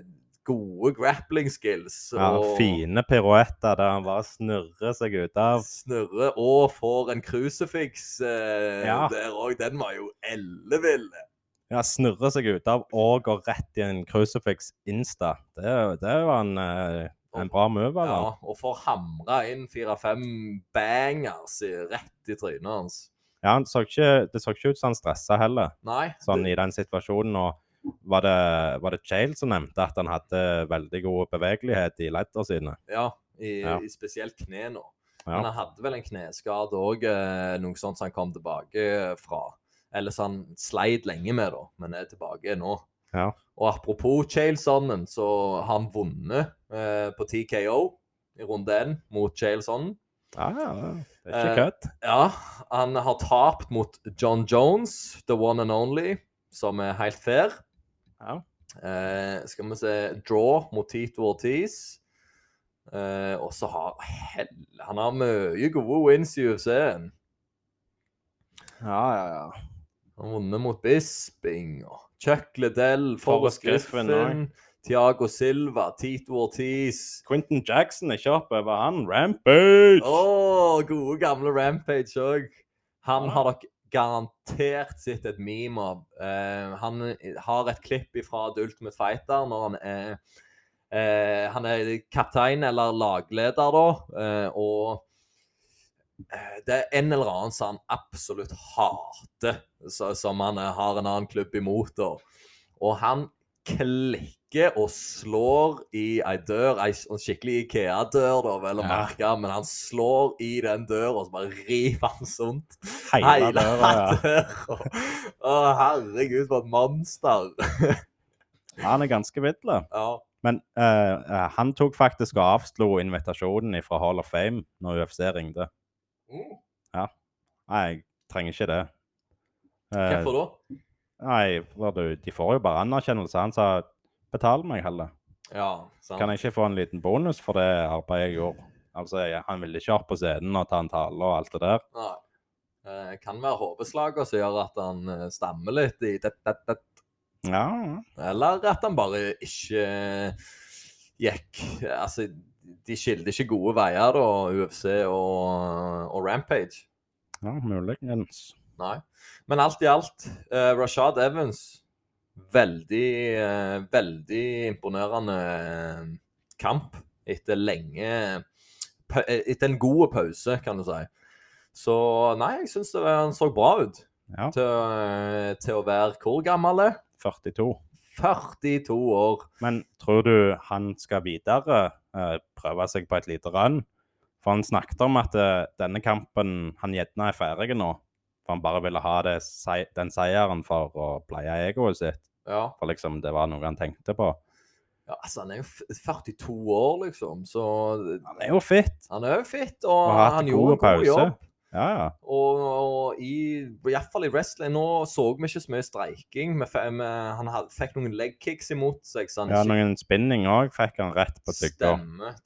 gode grappling skills. Ja, og fine piruetter der han bare snurrer seg ut av. snurrer og får en crucifix eh, Ja. der òg. Den var jo ellevill. Ja, snurrer seg ut av og går rett i en crucifix insta. Det, det var en, en bra move. Ja, og får hamra inn fire-fem bangers rett i trynet hans. Ja, han så ikke, det så ikke ut som han stressa heller, Nei. sånn det, i den situasjonen. Og var det, var det Chale som nevnte at han hadde veldig god bevegelighet i leddene sine? ja, i, Ja. i spesielt knærne. Ja. Men han hadde vel en kneskade òg, eh, noe sånt som han kom tilbake fra. Eller så han sleit lenge med, da, men er tilbake nå. Ja. Og apropos Chaelsonnen, så har han vunnet eh, på TKO i runde én mot Chaelsonnen. Ja, Ah, det er ikke Eh. Ja, han har tapt mot John Jones, the one and only, som er helt fair. Ja. Eh, skal vi se Draw mot Tito Ortiz. Eh, og så har hell, Han har mye gode wins i UFC-en. ja, ja, ja. Han har vunnet mot Bisping og Chuck Liddell, Forrest Griffin, Griffin, Tiago Silva, Tito Ortiz. Quentin Jackson er kjapp over han. Rampage! Å, gode gamle Rampage òg. Han Ja. har dere garantert sett et meme av. Uh, han har et klipp fra The Ultimate Fighter når han er uh, Han er kaptein eller lagleder, da, uh, og det er en eller annen som han absolutt hater, så, som han eh, har en annen klubb imot. Og, Og han klikker og slår i ei dør, ei skikkelig Ikea-dør, da, vel å Ja. merke, men han slår i den døra, og så bare river han sunt. Hele døra, ja. Å, herregud, for et monster. Han er ganske vidle. Ja. Men eh, eh, han tok faktisk og avslo invitasjonen fra Hall of Fame når UFC ringte. Mm. Nei, jeg trenger ikke det. Eh, Hvorfor da? Nei, de får jo bare anerkjennelse. Han sa betal meg heller. Ja, sant. Kan jeg ikke få en liten bonus for det arbeidet jeg gjorde? Altså, jeg, Han ville ikke opp på scenen og ta en tale og alt det der. Nei. Eh, kan være hodeslaget som gjør at han eh, stammer litt i det, det, det. Ja, Eller at han bare ikke gikk Altså, de skilte ikke gode veier, da, UFC og, og Rampage. ja muligens. Nei. Men alt i alt, uh, Rashad Evans Veldig, uh, veldig imponerende eh, kamp etter lenge Etter en god pause, kan du si. Så nei, jeg syns han så bra ut Ja, til, til å være hvor gammel? er? 42. 42 år. Men tror du han skal videre, prøve seg på et lite run? For han snakket om at eh, denne kampen han gjerne er ferdig nå. For han bare ville ha det, den seieren for å pleie egoet sitt. Ja. For liksom det var noe han tenkte på. ja, altså han er jo 42 år, liksom, så Han er jo fit. han er jo fit, og, Og har hatt han gjorde en god pause. jobb. Ja. Og, og i, i hvert fall i wrestling Nå så vi ikke så mye streiking. Vi, vi, han had, fikk noen leg kicks imot seg. Så han ja ikke noen spinning òg fikk han rett på tygga.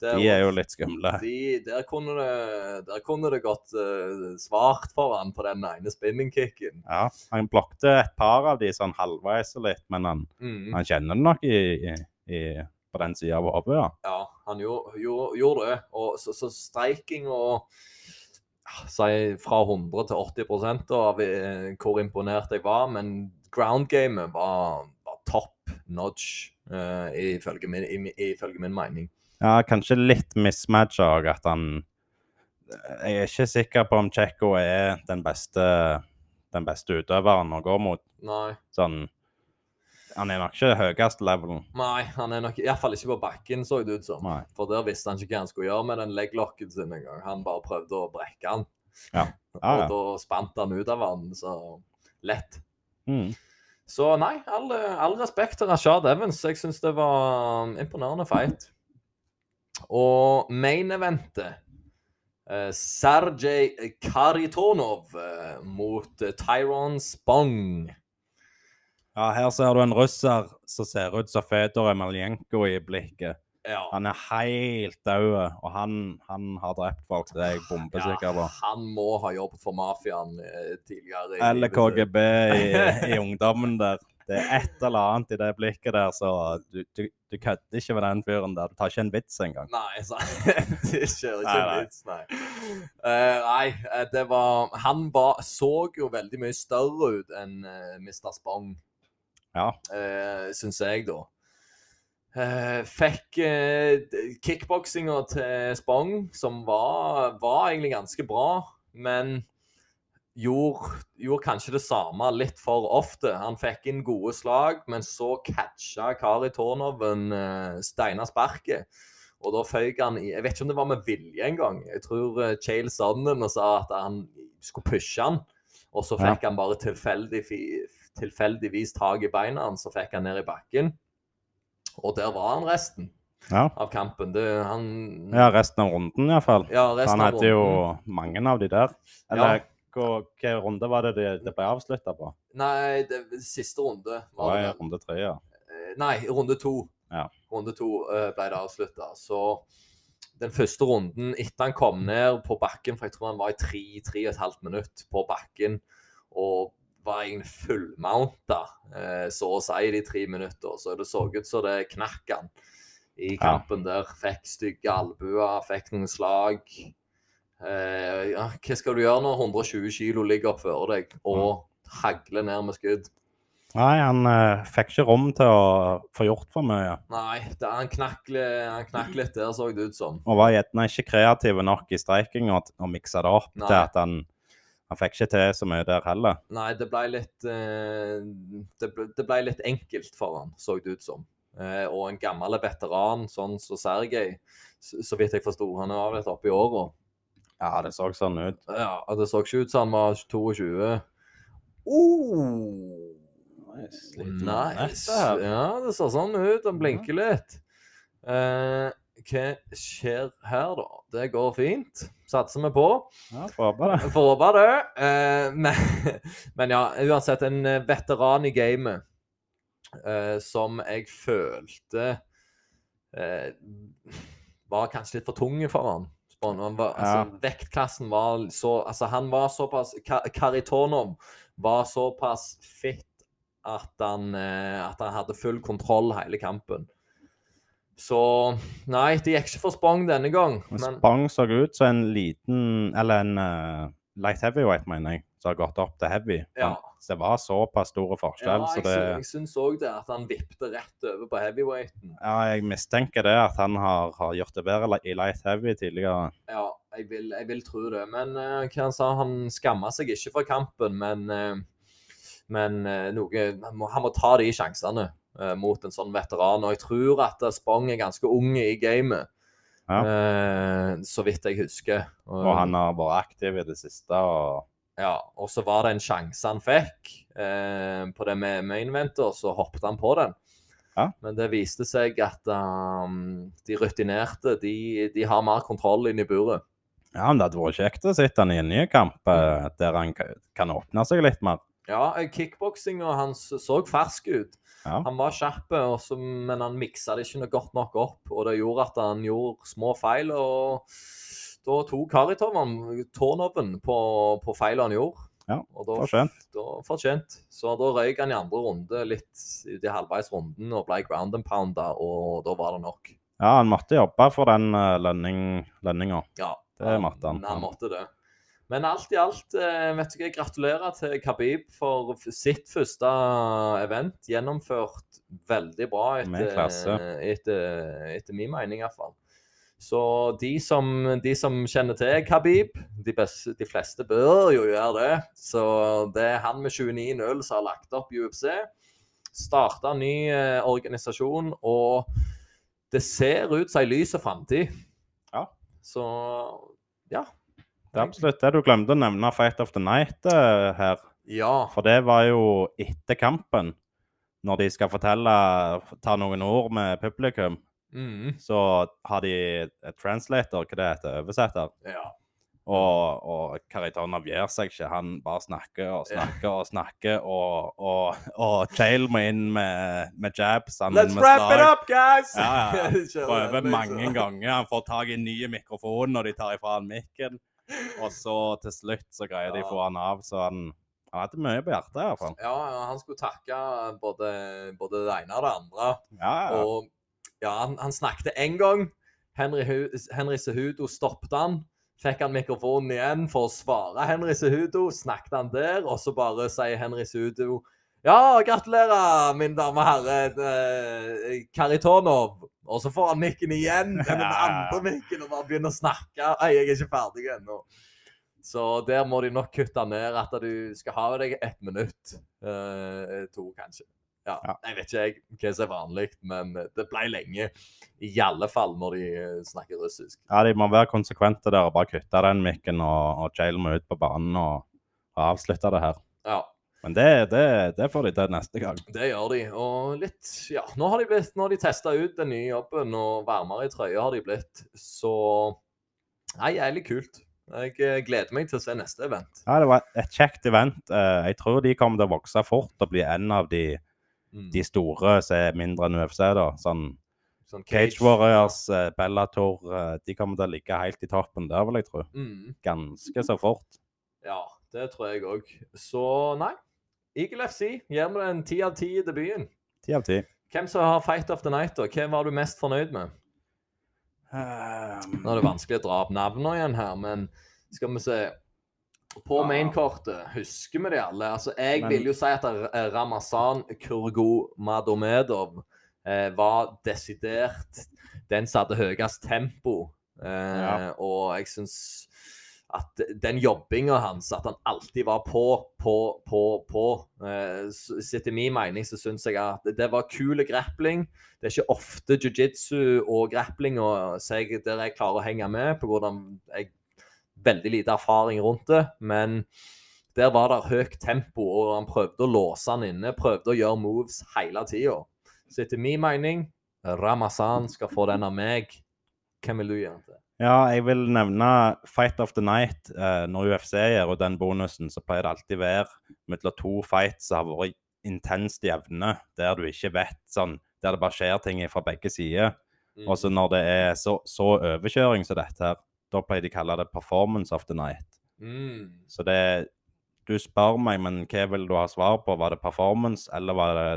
De er jo litt skumle. de, der, kunne det, der kunne det gått uh, svart for han på den ene spinning-kicken. Ja, han blokte et par av de sånn halvveis og litt, men han, Mm. han kjenner det nok i, i, på den sida av hodet, ja. Ja, han gjorde, gjorde, gjorde det. Og så, så streiking og Si fra 100 til 80 av eh, hvor imponert jeg var, men ground gamet var, var top notch, uh, ifølge, min, i, ifølge min mening. Ja, kanskje litt mismatcha òg, at han Jeg er ikke sikker på om Tsjekko er den beste, den beste utøveren å gå mot. Nei, Sånn Han er nok ikke det høyeste levelen. nei han er nok iallfall ikke på bakken, så det ut som. Nei. For der visste han ikke hva han skulle gjøre med den legglocken sin engang. Han bare prøvde å brekke han. Ja. Ja, Og da spant han ut av han, så lett. Mm. Så nei, all, all respekt til Rashad Evans. Jeg syns det var en imponerende fight. Og main eventet eh, Sergej Karitonov eh, mot Tyron Spong. Ja, her ser du en russer som ser ut som Fedor Emeljenko i blikket. Ja. Han er helt død, og han, han har drept folk. Det er jeg bombesikker på. han må ha jobbet for mafiaen eh, tidligere. Eller. KGB i, i ungdommen der. Det er et eller annet i det blikket der, så du, du, du kødder ikke med den fyren der. Du tar ikke en vits engang. Nei, så, det skjer ikke en vits, nei. Uh, nei, eh, det var Han var, så jo veldig mye større ut enn uh, Mr. Spong, Ja. uh, syns jeg, da. Uh, fikk uh, kickboksinga til Spong, som var, var egentlig ganske bra, men gjorde, gjorde kanskje det samme litt for ofte. Han fikk inn gode slag, men så catcha Kari Tornoven uh, steina sparket. Og da føyk han i Jeg vet ikke om det var med vilje engang. Jeg tror uh, Chale Sudden sa at han skulle pushe han, og så Ja. fikk han bare tilfeldig, tilfeldigvis tak i beina hans, og fikk han ned i bakken. Og der var han resten Ja. av kampen. Det, han ja, resten av runden iallfall. Ja, Han hadde jo mange av de der. Eller Ja. hva runde var det det, det ble avslutta på? Nei, det, siste runde var var det. Nei, runde tre, ja. Eh, Nei, runde to. Ja. Runde to eh, ble det avslutta. Så den første runden etter han kom ned på bakken, for jeg tror han var i tre, tre og et halvt minutt på bakken, og var egentlig fullmounta, eh, så å si, de tre minutter. Så det så ut som det knakk han i kampen der. Fikk stygge albuer, fikk noen slag. Eh, ja, hva skal du gjøre når 120 kilo ligger opp før deg og hagler ned med skudd? Nei, han eh, fikk ikke rom til å få gjort for mye. Nei, det, han, knakk, han knakk litt der, så det ut som. Og var gjerne ikke kreativ nok i streikinga og miksa det opp Nei. til at han, han fikk ikke til så mye der heller. Nei, det ble litt eh, det, ble, det ble litt enkelt for han, så det ut som. Eh, og en gammel veteran, sånn som Sergej, så, så vidt jeg forsto, han vel litt oppe i åra. Ja, det så sånn ut. Ja, det så ikke ut som han var 22. Oh! Nice. nice. Ja, det så sånn ut. Han blinker litt. Eh, hva skjer her, da? Det går fint. Satser vi på. Ja, får håpe det. Eh, men, men ja, uansett, en veteran i gamet eh, som jeg følte eh, var kanskje litt for tunge for han. Han var, altså, Vektklassen var så Altså, han var såpass Ka- Karitonov var såpass fit at han, eh, at han hadde full kontroll hele kampen. Så Nei, det gikk ikke for Spong denne gang. Men Spang så ut som en liten Eller en uh, light heavyweight, mener jeg, som har gått opp til heavy. Ja. Så det var såpass store ja, forskjell, så jeg, det sy- jeg syns òg det, at han vippet rett over på heavyweighten. Ja, jeg mistenker det, at han har, har gjort det bedre i light heavy tidligere. Ja, jeg vil, jeg vil tro det. Men uh, hva han sa, han skamma seg ikke for kampen, men, uh, men noe, han, må, han må ta de sjansene mot en sånn veteran. Og jeg tror at eh, Spong er ganske ung i gamet, eh, så vidt jeg husker. Og han har vært aktiv i det siste. og Ja, og så var det en sjanse han fikk eh, på det med mainventer, så hoppet han på den. Ja. Men det viste seg at um, de rutinerte de, de har mer kontroll inne i buret. Ja, men Det hadde vært kjekt å sitte han i en ny kamp eh, der han kan åpne seg litt mer. Ja, kickboksinga hans så fersk ut. Ja. Han var skjerpe, og men han miksa det ikke godt nok opp. Og det gjorde at han gjorde små feil. Og da tok Karitov tårnoven på, på feil han gjorde. Ja, og da, Fortjent. da fortjent. Så da røyk han i andre runde litt uti i halvveis runden og ble ground and pounda, og da var det nok. Ja, han måtte jobbe for den lønning, lønninga. Ja, Det måtte han. Han måtte det. Men alt i alt, eh, vet du hva, gratulerer til Khabib for sitt første event. Gjennomført veldig bra etter, etter, etter min mening, iallfall. Så de som, de som kjenner til Khabib, de, beste, de fleste bør jo gjøre det. Så det er han med 29-0 som har lagt opp UFC. Starta ny eh, organisasjon, og det ser ut som ei lys framtid. Ja. Så ja. Det er absolutt det du glemte å nevne Fight of the Night eh, her. Ja. For det var jo etter kampen, når de skal fortelle, ta noen ord med publikum, Mm. så har de et translator, hva det heter, oversetter. ja. Og, og Karitonov avgjør seg ikke. Han bare snakker og snakker og snakker, og, og, og Chael må inn med, med jabs. Han Let's med wrap it up, guys! Ja, ja. Prøver liksom. mange ganger. Han får tak i nye mikrofoner mikrofon når de tar ifra han mikken. Og så til slutt så greier de å få han av. Så han, han hadde mye på hjertet, i hvert fall. Ja, han skulle takke både, både det ene og det andre. Ja, ja. Og ja, han, han snakket én gang. Henry, Henry Sehudo stoppet han. Fikk han mikrofonen igjen for å svare Henry Sehudo. Snakket han der, og så bare sier Henry Cehudo Ja, gratulerer, min dame og herre eh, Karitonov. Og så får han mikken igjen, den andre mikken, og bare begynner å snakke. Nei, jeg er ikke ferdig ennå. Så der må de nok kutte ned at du skal ha deg ett minutt. eh, to, kanskje. Ja. Jeg vet ikke jeg hva som er vanlig, men det ble lenge. I alle fall når de eh, snakker russisk. ja, de må være konsekvente der og bare kutte den mikken, og, og Chael må ut på banen og, og avslutte det her. Ja, Men det, det, det får de til neste gang. det gjør de. Og litt Ja, nå har de blitt Nå har de testa ut den nye jobben, og varmere i trøya har de blitt. Så Nei, jævlig kult. Jeg eh, gleder meg til å se neste event. Ja, det var et kjekt event. Eh, Jeg tror de kommer til å vokse fort og bli en av de, Mm. de store som er mindre enn UFC. da. Sånn Sånn Cage Warriors, ja. Bellator, eh, de kommer til å ligge helt i toppen der, vil jeg tro. Mm. Ganske så fort. Ja, det tror jeg òg. Så nei. Eagle FC gir meg en ti av ti i debuten. 10 av 10. Hvem som har Fight of the Night, da? Hvem var du mest fornøyd med? Um, Nå er det vanskelig å dra opp navnene igjen her, men skal vi se På Ja. mainkortet, husker vi de alle? Altså, jeg Men- vil jo si at Ramazan Ramazan Kurgomagomedov eh, var desidert den som hadde høyest tempo. Eh, Ja. Og jeg syns at den jobbinga hans, at han alltid var på, på, på, på eh, s- Etter min mening så syns jeg at det var kul grappling. Det er ikke ofte jiu-jitsu og grappling og, jeg, der jeg klarer å henge med, på hvordan jeg veldig lite erfaring rundt det. Men der var det høyt tempo, og han prøvde å låse han inne. Prøvde å gjøre moves hele tida. Så etter min mening, Ramazan skal få den av meg. Hvem vil du gjøre den til? Ja, jeg vil nevne Fight of the Night. Eh, når UFC gjør og den bonusen, så pleier det alltid være mellom to fights som har vært intenst jevne, der du ikke vet sånn Der det bare skjer ting fra begge sider. Mm. Og så når det er så, så overkjøring som dette her, da pleier de å kalle det performance of the night. Mm. Så det Du spør meg, men hva vil du ha svar på? Var det performance, eller var det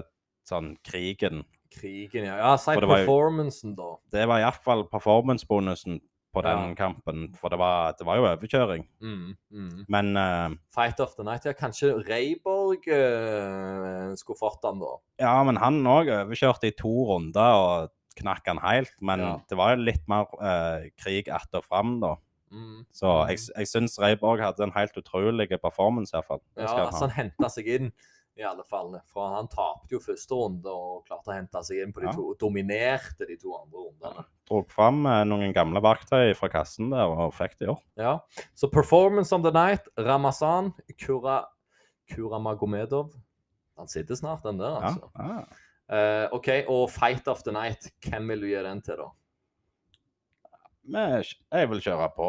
sånn krigen? Krigen, ja. Ja, Si performancen, da. Det var iallfall performance-bonusen på den kampen, for det var, det var jo overkjøring. Mm, mm. Men uh, Fight of the night. Ja, kanskje Reiborg uh, skulle fått den, da. Ja, men han òg overkjørte i to runder og knakk han helt. Men Ja. det var jo litt mer uh, krig att og fram, da. Mm. Så jeg, jeg syns Reiborg hadde en helt utrolig performance, iallfall. Ja, altså han henta seg inn, i alle fall. For han tapte jo første runde og klarte å hente seg inn på de Ja. to. Dominerte de to andre rundene. Drog fram eh, noen gamle verktøy fra kassen der og fikk det i år. Ja. Så performance of the night, Ramazan, Kura, Kuramagomedov. Han sitter snart, den der, altså. ja. Eh, OK, og Fight of the night, hvem vil du gi den til, da? Jeg vil kjøre på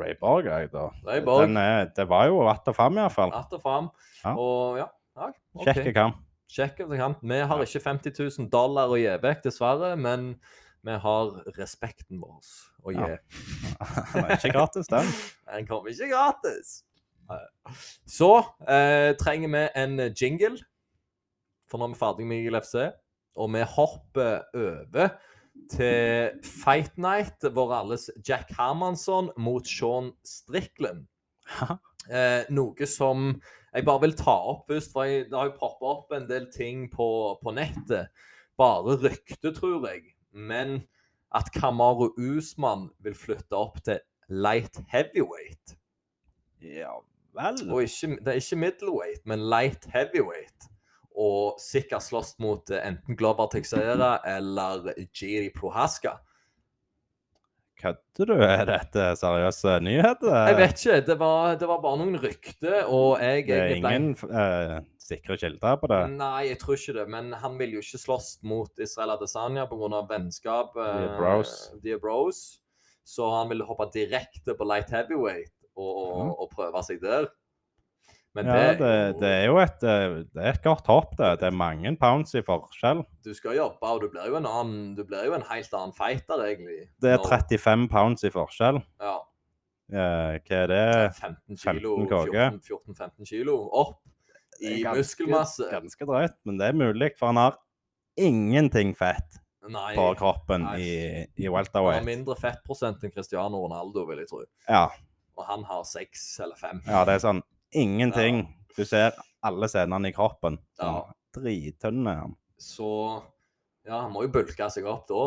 Ray Borg, jeg, da. Ray Borg. Er, det var jo att og fram, iallfall. Att og fram. Ja. Og ja, ja kamp. Sjekk om. Vi har ikke 50 000 dollar å gi vekk, dessverre, men vi har respekten vår å gi. Ja. Den er ikke gratis, den. Den kommer ikke gratis. Så eh, trenger vi en jingle, for nå er vi ferdig med ILFC. FC. Og vi hopper over til Fight Night, vår alles Jack Hermansson mot Sean Strickland. Eh, noe som jeg bare vil ta opp først, for jeg, det har jo poppa opp en del ting på, på nettet. Bare rykte, tror jeg. Men at Kamaru Usman vil flytte opp til light heavyweight. Ja vel. Og ikke, det er ikke middleweight, men light heavyweight. Og sikkert slåss mot eh, enten Glover Texera eller Giri Prohaska. Kødder du? Er dette seriøse nyheter? Jeg vet ikke. Det var, det var bare noen rykter, og jeg Det er ingen uh, sikre kilder på det? Nei, jeg tror ikke det. Men han vil jo ikke slåss mot Israel Adesanya pga. vennskap. Uh, bros. De bros. Så han vil hoppe direkte på light heavyweight og, og, og prøve seg der. Men Ja, det, det, det er jo et, eh, det er et godt hopp, det. Det er mange pounds i forskjell. Du skal jobbe, og du blir jo en annen Du blir jo en helt annen fighter, egentlig. Det er 35 pounds i forskjell. Ja. Eh, hva er det? 15 kilo, 14-15 kilo opp i ganske- muskelmasse. Ganske drøyt, men det er mulig, for han har ingenting fett Nei, på kroppen Nei. i, i han har welterweight. mindre fettprosent enn Cristiano Ronaldo, vil jeg tro. Ja, Og han har seks eller fem. ja, det er sånn ingenting. Du ser alle scenene i kroppen. Ja. Han. Så ja, han må jo bulke seg opp da.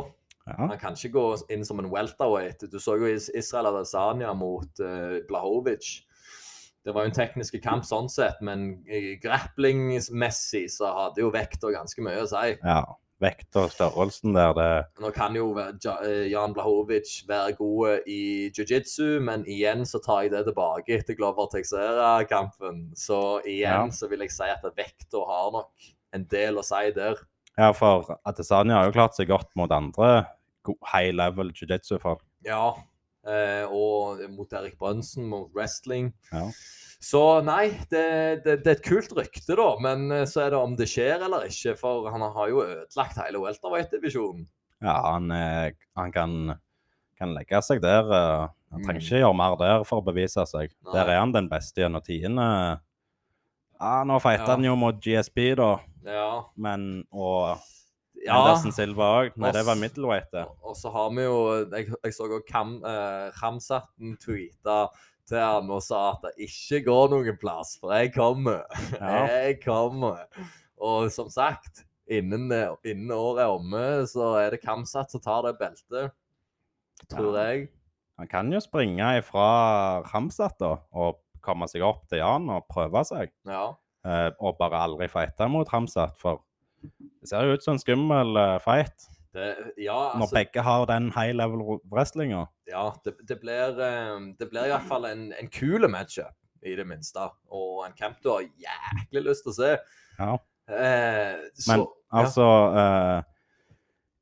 Ja. Han kan ikke gå inn som en welterweight. Du så jo Israel Adesanya mot uh, Blahovic. Det var jo en teknisk kamp sånn sett, men eh, grapplingsmessig så hadde jo vekta ganske mye å si. ja. Vekt og størrelsen der, det Nå kan jo eh, Jan Blahovic være god i jiu-jitsu, men igjen så tar jeg det tilbake etter Glover Texera-kampen. Så igjen Ja. så vil jeg si at vekta har nok en del å si der. Ja, for Adesanya har jo klart seg godt mot andre high level jiu-jitsu-folk. Ja. Eh, og mot Erik Brønsen, mot wrestling. Ja. Så nei, det, det, det er et kult rykte, da. Men eh, så er det om det skjer eller ikke. For han har jo ødelagt hele welterweight-divisjonen. Ja, han, er, han kan, kan legge seg der. eh, Han trenger Mm. ikke gjøre mer der for å bevise seg. Nei. Der er han den beste gjennom tidene. Ja, nå fighter Ja. han jo mot GSP, da, Ja. men Og Ja. Andersen Silva òg. Nei, det var middleweight. Og- så har vi jo Jeg, jeg så eh, Ramsatten tweeta til han og sa at det ikke går noen plass, for jeg kommer. Ja. Jeg kommer. Og som sagt, innen, innen året er omme, så er det Kamsat som tar det beltet. Tror Ja. jeg. Han kan jo springe fra Ramsat da, og komme seg opp til Jan og prøve seg. Ja. Eh, og bare aldri fighte mot Ramsat, for det ser jo ut som en skummel eh, fight. Det, ja, Når altså, begge har den high level wrestlinga. ja det, det blir eh, Det blir iallfall en, en kul matchup, i det minste. Og en kamp du har jæklig lyst til å se. Ja. Eh, så, Men altså eh,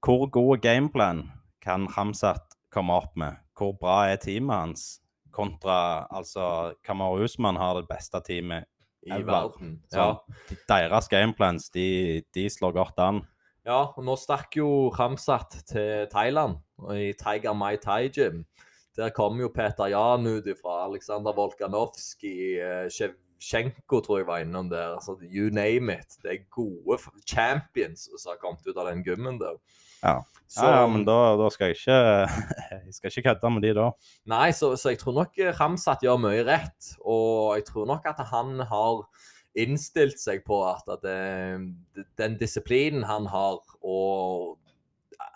Hvor god gameplan kan Hamzat komme opp med? Hvor bra er teamet hans? Kontra altså Kamar Usman har det beste teamet. i ever. verden. Ja. Så deres gameplans, de, de slår godt an. Ja, og nå stakk jo Ramsat til Thailand, i Tiger Mai Thai Gym. Der kom jo Peter Jan ut ifra Aleksandr Volkanovskij, eh, tror jeg var innom der. altså You name it. Det er gode champions som har kommet ut av den gymmen der. Ja. Så, ja, ja, men da, da skal jeg ikke Jeg skal ikke kødde med de da. Nei, så, så jeg tror nok eh, Ramsat gjør mye rett. Og jeg tror nok at han har innstilt seg på at, at det, den disiplinen han har, og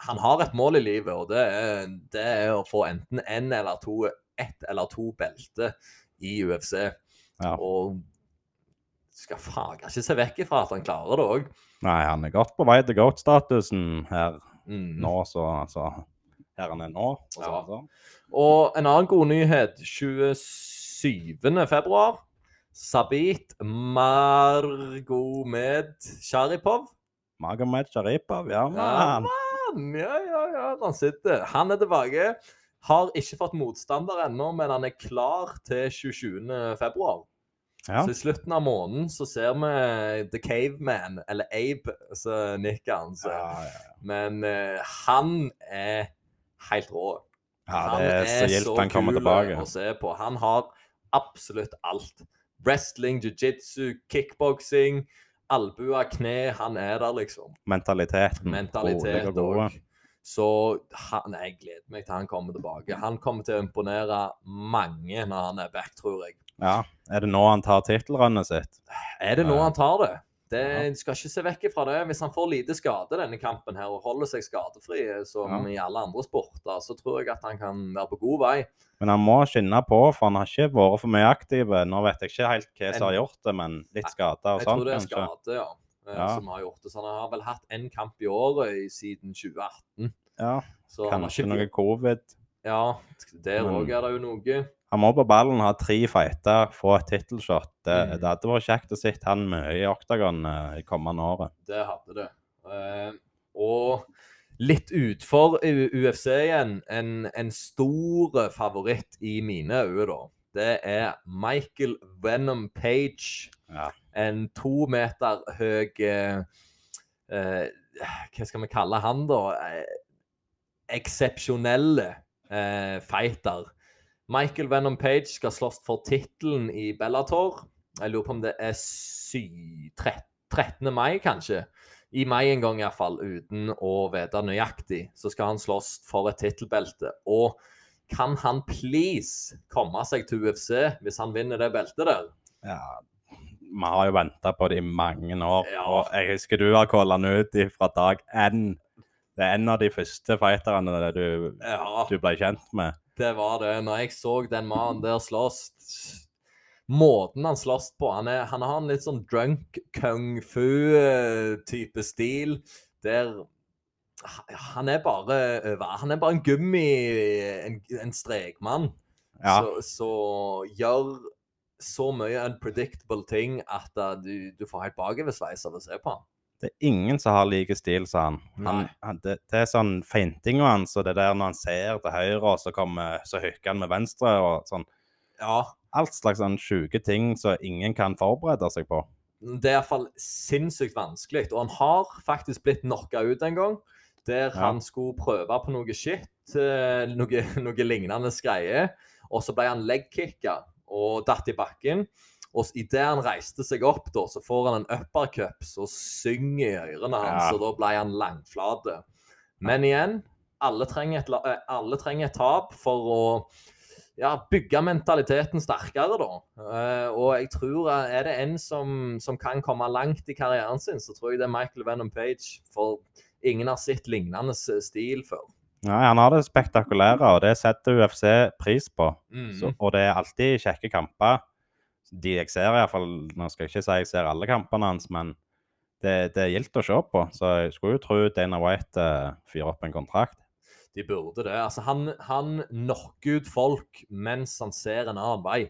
Han har et mål i livet, og det er, det er å få enten én eller to ett eller to belter i UFC. Ja. Og skal faen ikke se vekk ifra at han klarer det òg. Nei, han er godt på vei til goat-statusen her Mm. nå, så altså Her han er nå. og så- Ja. Og en annen god nyhet 27. februar. Sabit Margomed Sharipov. Magomed Sharipov, ja, Ja, man. mann! Ja, ja, ja. Han sitter. Han er tilbake. Har ikke fått motstander ennå, men han er klar til 27. februar. Ja. Så i slutten av måneden så ser vi The Caveman, eller Abe, så nikker han. Så. Ja, ja. Men uh, han er helt rå. ja, det er så gildt han kommer tilbake. å se på. Han har absolutt alt. Wrestling, jiu-jitsu, kickboksing, albuer, kne. Han er der, liksom. Mentaliteten. Mentalitet òg. Så han, jeg gleder meg til han kommer tilbake. Han kommer til å imponere mange når han er back, tror jeg. Ja. Er det nå han tar tittelrunnet sitt? Er det nå han tar det? Det Ja. skal ikke se vekk fra det. Hvis han får lite skade denne kampen her og holder seg skadefri som Ja. i alle andre sporter, så tror jeg at han kan være på god vei. Men han må skynde på, for han har ikke vært for mye aktiv. Nå vet jeg ikke helt hva som har gjort det, men litt skade og Jeg sånn, tror det er skade, ja. eh, Ja. Som har gjort det. Så han har vel hatt én kamp i året siden 2018. Ja, Så kanskje ikke noe covid. Ja, der òg er det jo noe. Han må på ballen ha tre fighter, få et tittelshot. Det, Mm. det hadde vært kjekt å se han mye i Octagon eh, i kommende året. Det hadde det. Uh, og litt utfor UFC igjen, en, en stor favoritt i mine øyne, da. Det er Michael Venom Page. Ja. En to meter høy uh, eh, Hva skal vi kalle han, da? Eh, Eksepsjonelle uh, fighter. Michael Venom Page skal slåss for tittelen i Bellator. Jeg lurer på om det er sy 13. 13. mai, kanskje. I mai en gang, iallfall, uten å vite nøyaktig. Så skal han slåss for et tittelbelte. Og kan han please komme seg til UFC hvis han vinner det beltet der? Ja, vi har jo venta på det i mange år. Ja. Og jeg husker du har calla han ut fra dag én. Det er en av de første fighterne du, Ja, du ble kjent med. Det var det. Når jeg så den mannen der slåss Måten han slåss på Han, er, han har en litt sånn drunk kung fu-type stil. Der Han er bare Han er bare en gummi En, en strekmann. Ja, Så, så gjør så mye unpredictable ting at uh, du, du får helt bakoversveis av å se på han. Det er ingen som har like stil sa han. han, han det, det er sånn feintinga hans, og det der når han ser til høyre, og så, kommer, så hykker han med venstre, og sånn. Ja, Alt slags sånn sjuke ting som ingen kan forberede seg på. det er iallfall sinnssykt vanskelig. Og han har faktisk blitt knocka ut en gang. Der Ja. han skulle prøve på noe shit, eh, noe, noe lignende greie. Og så ble han legkicka og datt i bakken. Og idet han reiste seg opp, da, så får han en uppercup som synger i ørene hans, Ja. og da ble han langflate. Men igjen, alle trenger et, eh, alle trenger et tap for å ja, bygge mentaliteten sterkere, da. Eh, og jeg tror eh, er det en som, som kan komme langt i karrieren sin, så tror jeg det er Michael Venom Page. For ingen har sett lignende stil før. Ja, han har det spektakulære, og det setter UFC pris på. Mm. Så, og det er alltid kjekke kamper. De jeg ser, iallfall. Nå skal jeg ikke si jeg ser alle kampene hans, men det, det er gildt å se på. Så jeg skulle jo tro Dana White uh, fyrer opp en kontrakt. De burde det. Altså, han, han knocker ut folk mens han ser en annen vei.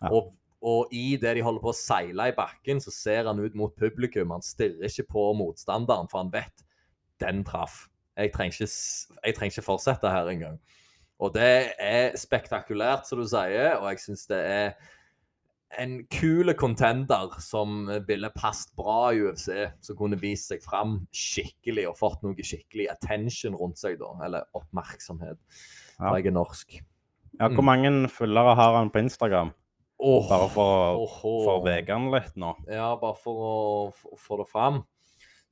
Ja. Og, og i det de holder på å seile i bakken, så ser han ut mot publikum. Han stirrer ikke på motstanderen, for han vet den traff. Jeg trenger ikke, jeg trenger ikke fortsette her engang. Og det er spektakulært, som du sier, og jeg syns det er en kul contender som ville passet bra i UFC, som kunne vist seg fram skikkelig og fått noe skikkelig attention rundt seg, da. Eller oppmerksomhet. Ja. For jeg er norsk. Ja, Hvor mange følgere har han på Instagram? Oh, Bare for å for vege han litt nå. Ja, bare for å få det fram.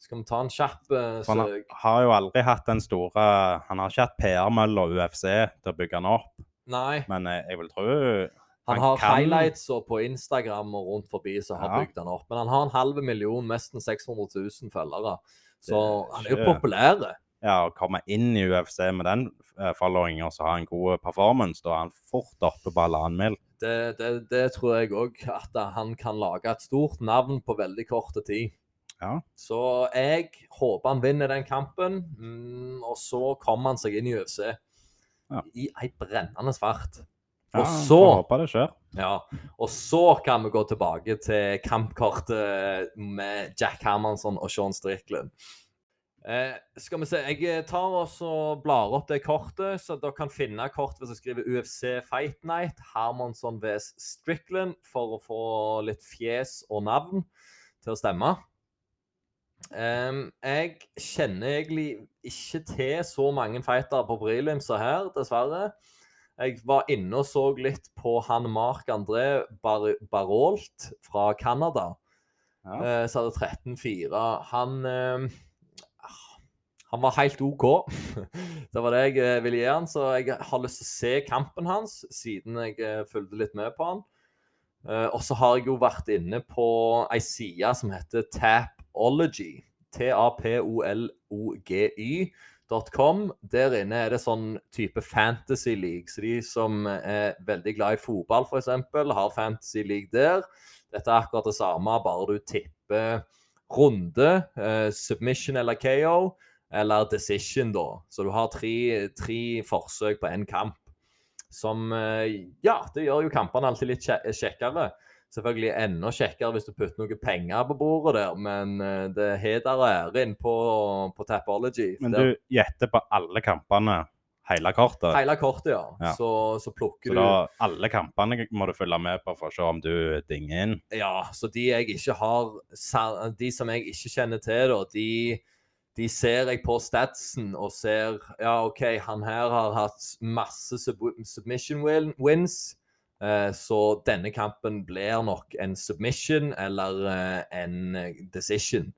Skal vi ta en kjapp søk? Han har jo aldri hatt den store Han har ikke hatt PR-mølla UFC til å bygge han opp, Nei. men eh, jeg vil tro Han har kan- highlights og på Instagram og rundt forbi som har Ja. bygd han opp. Men han har en halv million, nesten 600 000 følgere. Så han er jo populær. ja, å komme inn i UFC med den eh, followingen og så ha en god performance, da er han fort oppe på alle mil. Det, det, det tror jeg òg, at han kan lage et stort navn på veldig kort tid. Ja. Så jeg håper han vinner den kampen, mm, og så kommer han seg inn i UFC Ja. i ei brennende fart. Ja, Og så håpe det skjer. Ja, og så kan vi gå tilbake til kampkortet med Jack Hermansson og Sean Strickland. Eh, skal vi se, jeg tar også og blar opp det kortet, så dere kan finne kort hvis jeg skriver UFC Fight Night, Hermansson vs Strickland, for å få litt fjes og navn til å stemme. Em, jeg kjenner egentlig ikke til så mange fightere på prelimsa her, dessverre. Jeg var inne og så litt på han Marc-André Bar Barolt fra Canada. Ja. Eh, så hadde 13-4. Han eh, Han var helt OK. det var det jeg eh, ville gi han, så jeg har lyst til å se kampen hans, siden jeg eh, fulgte litt med på han. Eh, og så har jeg jo vært inne på ei side som heter Tapology. T-a-p-o-l-o-g-y.com. Der inne er det sånn type fantasy league. Så de som er veldig glad i fotball, f.eks., har fantasy league der. Dette er akkurat det samme, bare du tipper runde, eh, submission eller KO, eller decision, da. Så du har tre, tre forsøk på én kamp. Som eh, Ja, det gjør jo kampene alltid litt kje kjekkere. Selvfølgelig enda kjekkere hvis du putter noen penger på bordet der, men eh, det er heder og ære inn på, på Tapology. Men du gjetter på alle kampene, hele kortet. Hele kortet, ja. Ja. Så, så plukker Så du da alle kampene må du følge med på for å se om du dinger inn. Ja, så de jeg ikke har De som jeg ikke kjenner til, da, de, de ser jeg på statsen og ser Ja, OK, han her har hatt masse sub submission win wins. Eh, så denne kampen blir nok en submission eller eh, en eh, decision.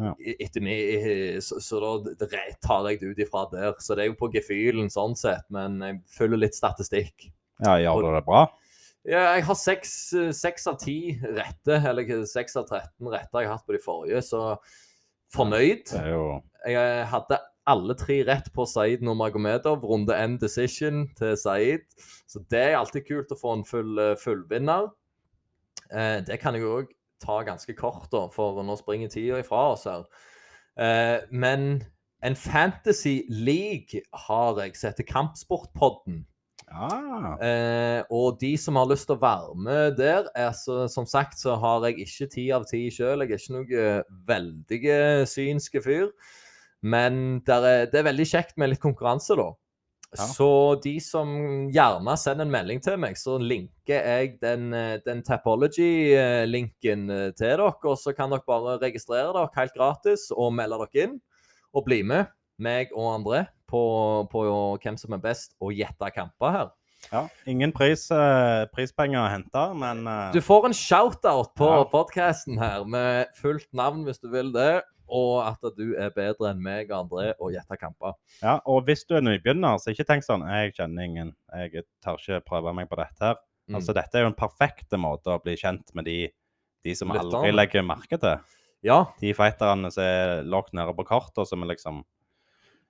Ja. Etter meg, så, så da tar jeg det ut ifra der. Så det er jo på gefühlen sånn sett, men jeg følger litt statistikk. Ja, gjør du det bra? Ja, jeg har seks, eh, av ti rette, eller seks av 13 retter jeg har hatt på de forrige, så fornøyd. Jo Jeg hadde alle tre rett på Saeed Nurmagomedov, runde én decision til Saeed. Så det er alltid kult å få en full, eh, fullvinner. Eh, det kan jeg òg ta ganske kort, da, for nå springer tida ifra oss her. Eh, men en fantasy league har jeg, som heter Kampsportpodden. Ah. Eh, og de som har lyst til å være med der, er så, som sagt så har jeg ikke ti av ti sjøl. Jeg er ikke noe veldig synske fyr. Men er, det er veldig kjekt med litt konkurranse, da. Ja. Så de som gjerne sender en melding til meg, så linker jeg den, eh, den Tapology-linken eh, til dere. Og så kan dere bare registrere dere helt gratis og melde dere inn. Og bli med, meg og andre, på, på hvem som er best å gjette kamper her. Ja, ingen pris, eh, prispenger å hente, men Du får en shout-out på Ja. podkasten her med fullt navn hvis du vil det, og at du er bedre enn meg og André å gjette kamper. ja, Og hvis du er nybegynner, så ikke tenk sånn Jeg kjenner ingen. Jeg tør ikke prøve meg på dette her. Mm. Altså, Dette er jo en perfekt måte å bli kjent med de, de som Litt aldri legger merke til. Ja. De fighterne som er lagt nede på kartet, som er liksom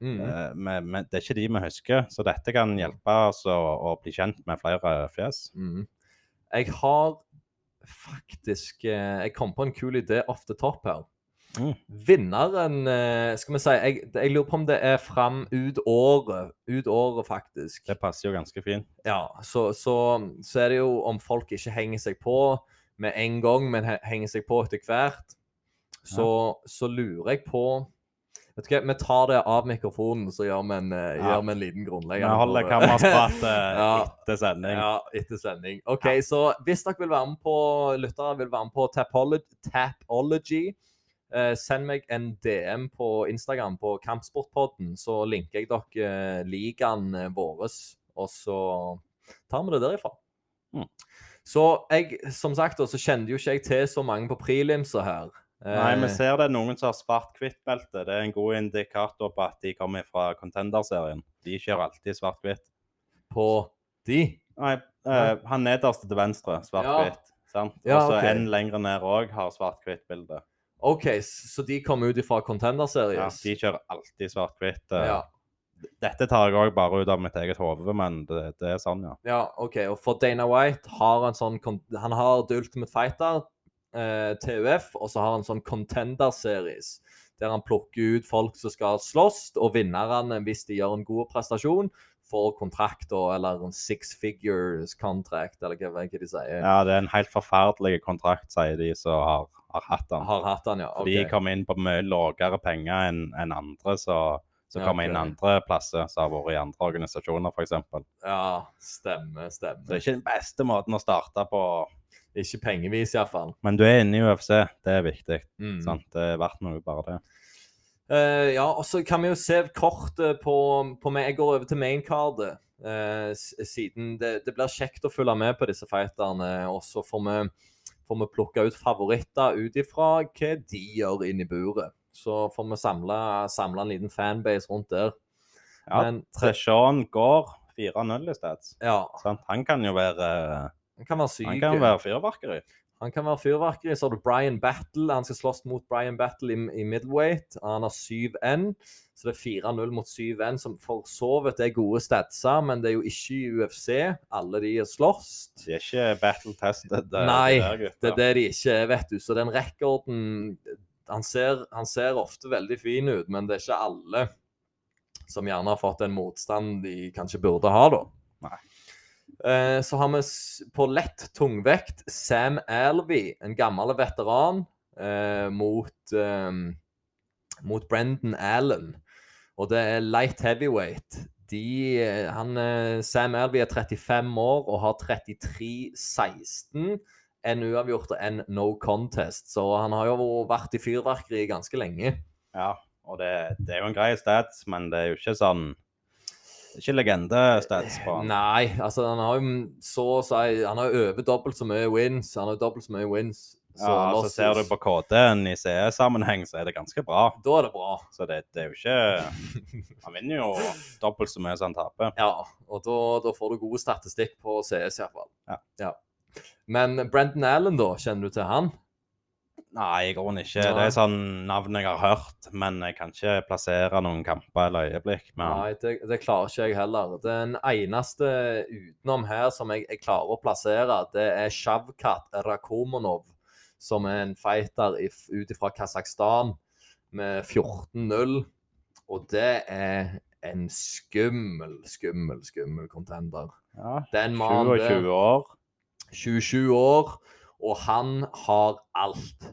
Mm. eh, med, med, Det er ikke de vi husker, så dette kan hjelpe oss å, å bli kjent med flere fjes. Mm. Jeg har faktisk eh, Jeg kom på en kul idé off the top her. Mm. Vinneren eh, Skal vi si jeg, jeg lurer på om det er fram ut året. Ut året, faktisk. Det passer jo ganske fint. Ja, så, så, så er det jo om folk ikke henger seg på med en gang, men henger seg på etter hvert, så, så lurer jeg på Vet du hva, vi tar det av mikrofonen, så gjør vi en, eh, Ja. gjør vi en liten Vi holder kammersprat Ja. etter sending. Ja, etter sending. OK, så hvis dere vil være med på lyttere vil være med på Tapology, Tapology eh, send meg en DM på Instagram på Kampsportpodden, så linker jeg dere eh, ligaen eh, vår, og så tar vi det derifra. Mm. Så jeg, som sagt, så kjente jo ikke jeg til så mange på prelimser her. Nei, vi Eh, ser det er noen som har svart-hvitt-belte. Det er en god indikator på at de kommer fra Contender-serien. De kjører alltid svart-hvitt. På de. Nei, eh, han nederste til venstre, svart-hvitt. sant? Ja, Og så okay. en lengre ned òg har svart-hvitt-bilde. OK, så de kommer ut ifra Contender Ja, de kjører alltid svart-hvitt. eh. ja. Dette tar jeg òg bare ut av mitt eget hode, men det, det er sånn, ja. Ja, OK. Og for Dana White har en sånn Han har The Ultimate Fighter, eh, TUF, og så har han sånn Contender Series. Der han plukker ut folk som skal slåss, og vinnerne, hvis de gjør en god prestasjon, får kontrakt eller en six figures contract, eller hva, hva de sier. Ja, det er en helt forferdelig kontrakt, sier de som har, har hatt den. Har hatt han, ja. Okay. OK. De kom inn på mye lavere penger enn en andre som Ja, kommer inn andre plasser, som har vært i andre organisasjoner, f.eks. Så Ja, stemmer, stemmer. det er ikke den beste måten å starte på. Ikke pengevis, iallfall. Men du er inne i UFC, det er viktig. Mm. sant? Det er verdt noe, bare det. Uh, ja, og så kan vi jo se kortet på, på meg. Jeg går over til maincardet. Uh, siden det, det blir kjekt å følge med på disse fighterne. Og så får vi, får vi plukke ut favoritter ut ifra hva de gjør inn i buret. Så får vi samle, en liten fanbase rundt der. Ja, Men går 4-0 i stedet. ja, Han kan jo være han kan være syk. Han kan være fyrverkeri. Han kan være fyrverkeri. Så har du Brian Battle. Han skal slåss mot Brian Battle i, i middleweight. Han har 7N. Så det er 4-0 mot 7N, som for så vidt er gode statser, men det er jo ikke i UFC. Alle de er slåss. De er ikke battle tested. Nei. Det er det de ikke er, vet du. Så den rekorden han ser, han ser ofte veldig fin ut, men det er ikke alle som gjerne har fått en motstand de kanskje burde ha, da. Nei. Eh, så har vi på lett tungvekt Sam Alvey, en gammel veteran, eh, mot, eh, mot Brendan Allen. Og det er light heavyweight. De, eh, han, Sam Alvey er 35 år og har 33-16. En uavgjort og en no contest. Så han har jo vært i fyrverkeriet ganske lenge. Ja, og det, det er jo en grei stats, men det er jo ikke sånn Ikke legende-stats på han. Nei, altså han har jo så å si Han har jo over dobbelt så mye wins. Han har dobbelt så mye wins. Ja, så losses. ser du på KD-en i CS-sammenheng, så er det ganske bra. Da er det bra. Så det, det er jo ikke Han vinner jo dobbelt så mye som han taper. Ja, og da, da får du god statistikk på CS iallfall. Ja. Men Brendan Allen, da? Kjenner du til han? Nei, i grunnen ikke. Nei. Det er sånn navn jeg har hørt, men jeg kan ikke plassere noen kamper eller øyeblikk Men... Nei, det, det klarer ikke jeg heller. Den eneste utenom her som jeg, jeg klarer å plassere, det er Shavkat Rakomonov, som er en fighter ut fra Kasakhstan med 14-0. Og det er en skummel, skummel, skummel contender. Ja, Den mannen 27 år. 27 år, og han har alt.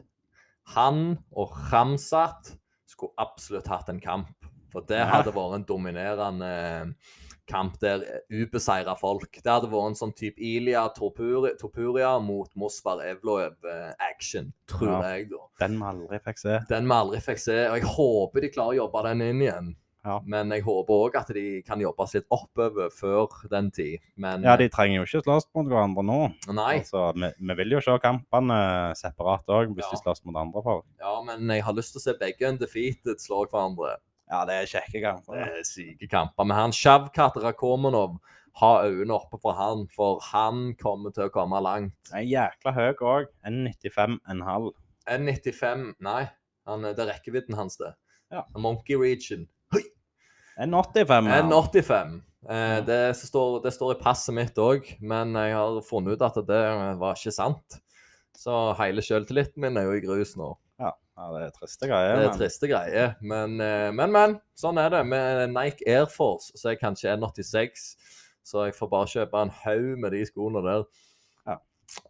Han og Ramsat skulle absolutt hatt en kamp. For det hadde vært en dominerende eh, kamp der ubeseira folk. Det hadde vært en sånn type Ilia Topuria, Topuria mot Mosvar Evloev-action, tror Ja. jeg, da. Den vi aldri fikk se. Den vi aldri fikk se. Og jeg håper de klarer å jobbe den inn igjen. Ja. Men jeg håper òg at de kan jobbes litt oppover før den tid. Men Ja, de trenger jo ikke slåss mot hverandre nå. Nei. Altså, vi, vi vil jo se kampene separat òg, hvis Ja. de slåss mot andre folk. Ja, men jeg har lyst til å se begge undefeated slå hverandre. Ja, det er kjekke kamper. Det er syke kamper. Men han Sjavkat Rakomonov, ha øynene oppe for han, for han kommer til å komme langt. Han er jækla høy òg. 1,95,5. N95 Nei, han, det er rekkevidden hans, det. Ja. Monkey Region. 1,85. ja. N85. Eh, det, står, det står i passet mitt òg, men jeg har funnet ut at det var ikke sant. Så hele selvtilliten min er jo i grus nå. Ja, ja, det er triste greier. Det er men- triste greier. Men, eh, men, men. Sånn er det. Med Nike Air Force så er jeg kanskje N86, så jeg får bare kjøpe en haug med de skoene der. Ja.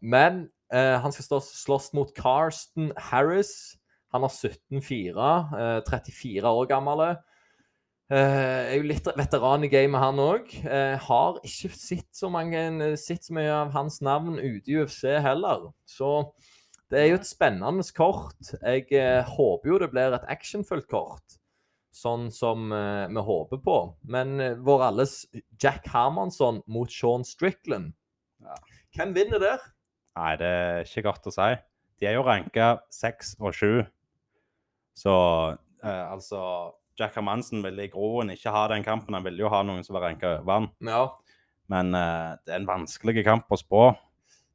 Men eh, han skal stå, slåss mot Carsten Harris. Han har 17-4, eh, 34 år gammel. Eh, er jo litt veteran i gamet, han òg. Uh, har ikke sett så mange sett så mye av hans navn ute i UFC heller. Så det er jo et spennende kort. Jeg uh, håper jo det blir et actionfullt kort, sånn som eh, vi håper på. Men eh, vår alles Jack Hermansson mot Sean Strickland. Ja. Hvem vinner der? Nei, det er ikke godt å si. De er jo ranka seks og sju. Så eh, altså Jack Hermansen ville i groen ikke ha den kampen. Han ville jo ha noen som var ranka over han. Ja, Men uh, det er en vanskelig kamp å spå.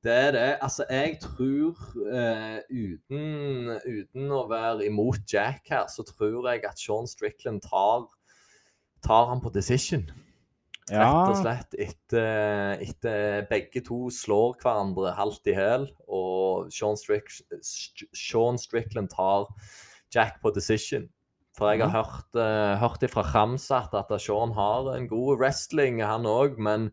det er det. Altså, jeg tror uh, uten, uten å være imot Jack her, så tror jeg at Sean Strickland tar, tar han på decision. Rett og slett etter, etter begge to slår hverandre halvt i hæl, og Sean, Strick, Sean Strickland tar Jack på decision. For jeg har hørt, uh, hørt fra Ramsat at Sean har en god wrestling, han òg, men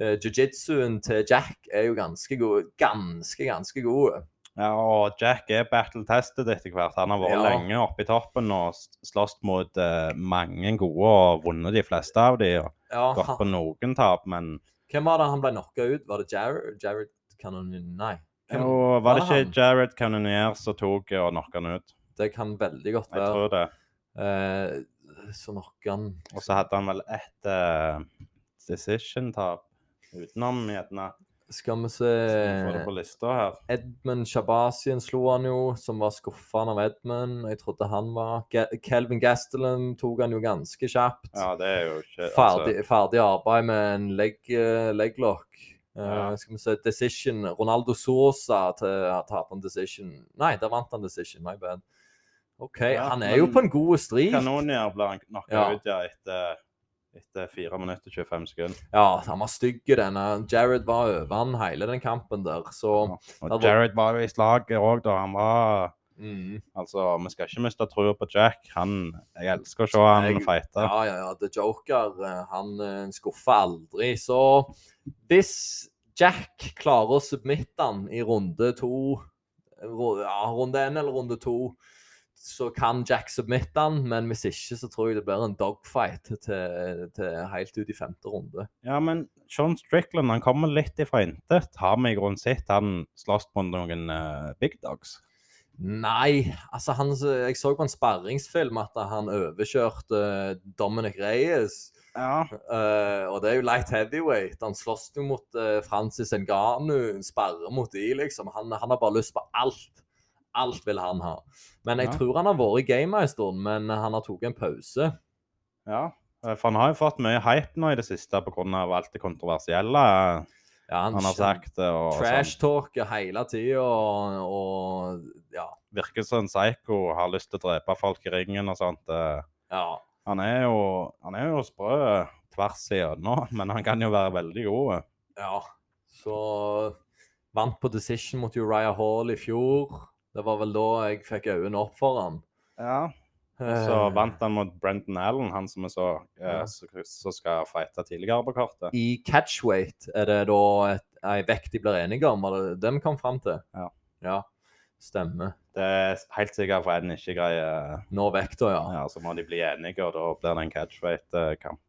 uh, jiu-jitsuen til Jack er jo ganske god. Ganske, ganske god. Ja, og Jack er battle-tested etter hvert. Han har vært Ja. lenge oppe i toppen og slåss mot uh, mange gode og vunnet de fleste av de. og Ja, Gått på noen tap, men hvem var det han ble knocka ut? Var det Jared? Jared Cannonier? Nei. Hvem- jo, var det ikke Jared Cannonier som tok og knocka han ut? Det kan veldig godt være. Jeg tror det. Eh, så nok han Og så hadde han vel ett eh, decision-tap utenom, gjerne. Skal vi se. Edmund Shabasian slo han jo, som var skuffende av Edmund. Jeg trodde han var Kelvin Gastelum tok han jo ganske kjapt. Ja, det er jo ikke ferdig, ferdig arbeid med en leg, eh, leglock. Ja. Uh, Skal vi se Decision. Ronaldo Sosa til at tapte en decision. Nei, der vant han decision. My bad. OK, Ja, han er jo på en god strid. Kanonier ble han knocka Ja. ut ja, etter, etter 4 minutter og 25 sekunder. Ja, han var stygg denne. Jared var over han hele den kampen der, så Og der, Jared var jo i slaget òg, da. Han var mm. Altså, vi skal ikke miste trua på Jack. Han, jeg elsker å se han Jeg- fighte. Ja, ja, ja. The Joker, eh, han eh, skuffer aldri. Så hvis Jack klarer å submitte han i runde to, ja, runde én eller runde to, så kan Jack submitte han, men hvis ikke, så tror jeg det blir en dogfight til, til helt ut i femte runde. Ja, men Sean Strickland han kommer litt ifra intet. Har vi i grunnen sett han slåss mot noen uh, big dogs? Nei, altså han, jeg så på en sparringsfilm at han overkjørte eh, Dominic Reyes. Ja. Uh, og det er jo light heavyweight. Han slåss jo mot uh, Francis Ngannou, sperrer mot de, liksom. Han, han har bare lyst på alt. Alt vil han ha. Men jeg Ja. tror han har vært i gamet en stund, men han har tatt en pause. ja. Eh, For han har jo fått mye hype nå i det siste pga. alt det kontroversielle Ja, han har sagt. Og sånn. Trash-talker hele tida og, og ja. Virker som en psycho, har lyst til å drepe folk i ringen og sånt. eh. ja. Han er jo, han er jo sprø tvers igjennom, men han kan jo være veldig god. Ja. Så vant på decision mot Uriah Hall i fjor. Det var vel da jeg fikk øynene opp for han. Ja. Så Eh, vant han mot Brendan Allen, han som vi så, eh, Ja. som som skal fighte tidligere på kartet. I catchweight er det da et, ei vekt de blir enige om, var det det vi kom fram til? Ja. Ja, stemmer. Det er helt sikkert for en ikke greier Nå vekta, ja. ja, Så må de bli enige, og da blir det en catchweight-kamp.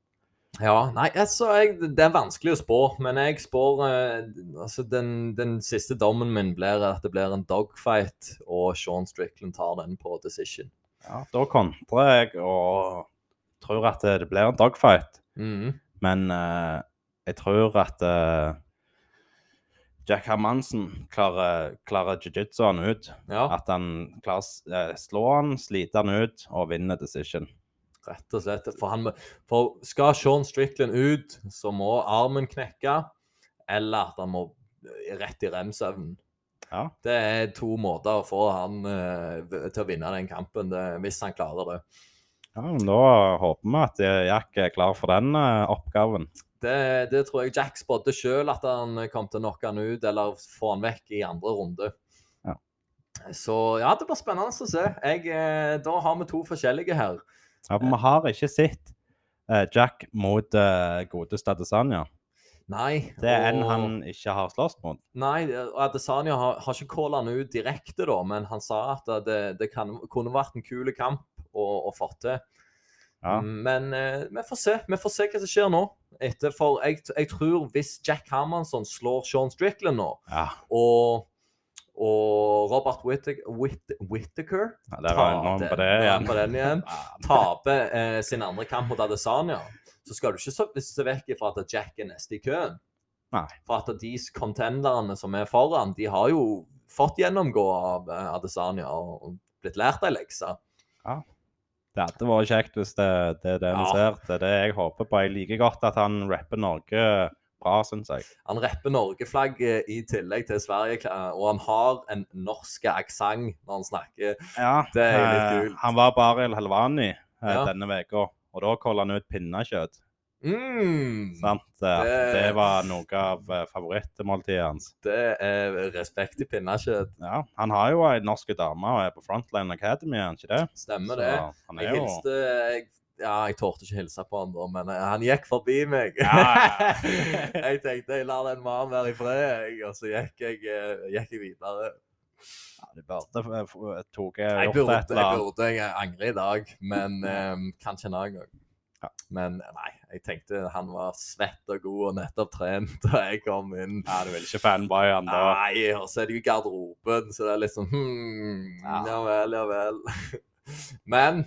Ja, nei, altså, jeg, det er vanskelig å spå, men jeg spår eh, Altså, den, den siste dommen min blir at det blir en dogfight, og Sean Strickland tar den på decision. Ja, da kontrer jeg og tror at det, blir en dogfight. Mm. Men eh, jeg tror at eh, Jack Hermansen klarer, klarer jiu-jitsu-en ut. Ja, At han klarer å eh, slå han, slite han ut og vinne decision. Rett og slett. For, han, for skal Sean Strickland ut, så må armen knekke, eller at han må rett i rem-søvnen. Ja. Det er to måter å få han uh, til å vinne den kampen, det, hvis han klarer det. ja, men Da håper vi at Jack er klar for den uh, oppgaven. Det, det tror jeg Jack spådde sjøl, at han kom til å knocke han ut eller få han vekk i andre runde. Ja. Så ja, det blir spennende å se. Jeg, eh, da har vi to forskjellige her. Ja, for Vi har ikke sett eh, Jack mot uh, godeste Adesanya. Nei. Det er en og- han ikke har slåss mot. Nei, og Adesanya har, har ikke calla han ut direkte, da, men han sa at det, det kan, kunne vært en kul kamp å, å få til. Ja. Men eh, vi får se Vi får se hva som skjer nå. Etter, for jeg, jeg tror hvis Jack Hermansson slår Sean Strickland nå, Ja, og, og Robert Whittaker, Whitt, Whittaker ja det på det igjen. På den igjen taper eh, sin andre kamp mot Adesanya, så skal du ikke se vekk fra at Jack er neste i køen. Nei. For at de contenderne som er foran, de har jo fått gjennomgå av eh, Adesanya og blitt lært ei lekse. Det hadde vært kjekt hvis det, det er det vi Ja. ser. Det er det jeg håper på. Jeg liker godt at han rapper Norge bra, syns jeg. Han rapper Norge-flagget i tillegg til Sverige, og han har en norsk aksent når han snakker. Ja, Det er litt eh, kult. Han var El Helvani eh, Ja. denne uka, og da kaller han ut pinnekjøtt. Mm, Sant? Eh, Det- Det var noe av eh, favorittmåltidet hans. det er respekt i pinnekjøtt. Ja, Han har jo ei norsk dame og er på Frontline Academy, er han ikke det? Stemmer Så det. Han Jeg er hilste Ja, jeg torde ikke hilse på han da, men eh, han gikk forbi meg. Ja. jeg tenkte jeg lar den mannen være i fred, jeg, og så gikk jeg, eh, gikk jeg videre. ja, du burde eh, tok Jeg gjort et eller jeg annet. burde, jeg angrer i dag, men um, kanskje en annen gang. Ja. Men nei, jeg tenkte han var svett og god og nettopp trent da jeg kom inn. Ja, Du vil ikke fanboye han da? Nei, og så er det jo garderoben, så det er sånn hmm, Ja. Ja vel, ja vel. Men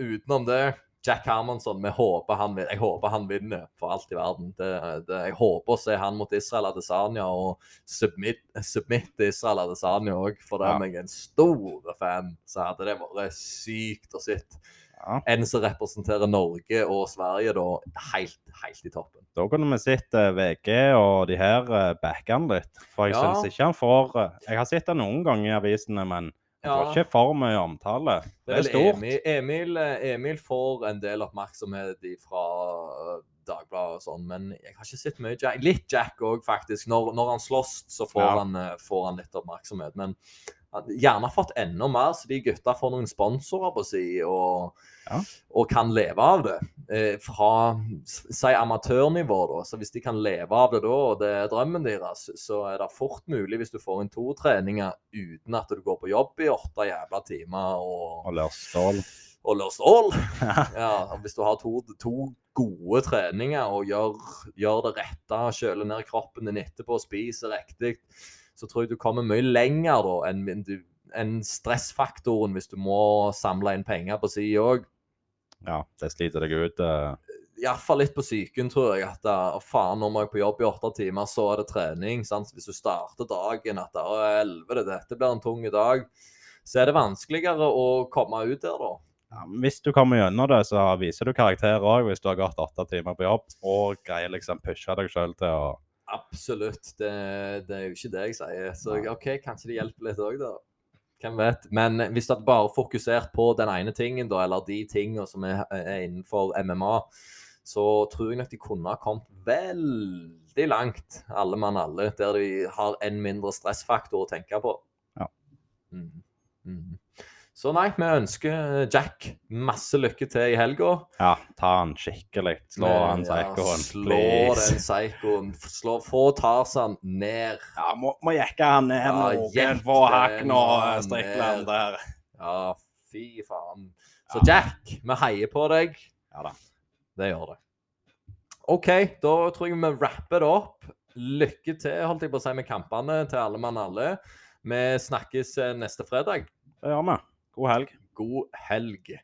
utenom det Jack Hermansson, vi håper han, jeg håper han vinner for alt i verden. Det, det, jeg håper å se han mot Israel Adesanya og submit, submit Israel Adesanya òg, for da Ja. er jeg en stor fan. Så hadde det vært sykt å sitte Ja. en som representerer Norge og Sverige, da helt, helt i toppen. Da kunne vi sett eh, VG og de her uh, backe han litt. For jeg Ja. syns ikke han får eh, Jeg har sett han noen ganger i avisene, men han var ikke for mye omtale. Det er stort. Emil, Emil, Emil får en del oppmerksomhet fra Dagbladet og sånn, men jeg har ikke sett mye Jack. Litt Jack òg, faktisk. Når, når han slåss, så får, Ja. han, eh, får han litt oppmerksomhet. Men gjerne fått enda mer, så de gutta får noen sponsorer på si, og, Ja. og kan leve av det. Eh, fra si amatørnivå, da. Så hvis de kan leve av det da, og det er drømmen deres, så er det fort mulig hvis du får inn to treninger uten at du går på jobb i åtte jævla timer og Og stål. Og lør stål. Ja, hvis du har to, to gode treninger og gjør, gjør det rette, kjøler ned kroppen din etterpå spiser riktig, så tror jeg du kommer mye lenger da enn en stressfaktoren hvis du må samle inn penger på si òg. Ja, det sliter deg ut. Uh... Iallfall litt på psyken, tror jeg. At da, å faen, nå må jeg på jobb i åtte timer, så er det trening. sant? Hvis du starter dagen at å, helvete, dette blir en tung dag, så er det vanskeligere å komme ut der, da. Ja, hvis du kommer gjennom det, så viser du karakter òg hvis du har gått åtte timer på jobb og greier liksom pushe deg sjøl til å Absolutt. Det, det er jo ikke det jeg sier. Så OK, kanskje det hjelper litt òg, da. Hvem vet. Men hvis du hadde bare fokusert på den ene tingen, da, eller de tingene som er, er innenfor MMA, så tror jeg nok de kunne ha kommet veldig langt, alle mann alle, der de har en mindre stressfaktor å tenke på. Ja. Mm. Mm. Så nei, vi ønsker Jack masse lykke til i helga. Ja, ta han skikkelig. Slå han psykoen. Slå den psykoen. Slå, få Tarzan ned. Ja, må, må jekke han ned Ja, noen få hakk nå, Strikland der. Ja, fy faen. Så Ja. Jack, vi heier på deg. Ja da. Det gjør det. OK, da tror jeg vi rapper det opp. Lykke til, holdt jeg på å si, med kampene til alle mann alle. Vi snakkes eh, neste fredag. Det gjør vi. God helg. God helg.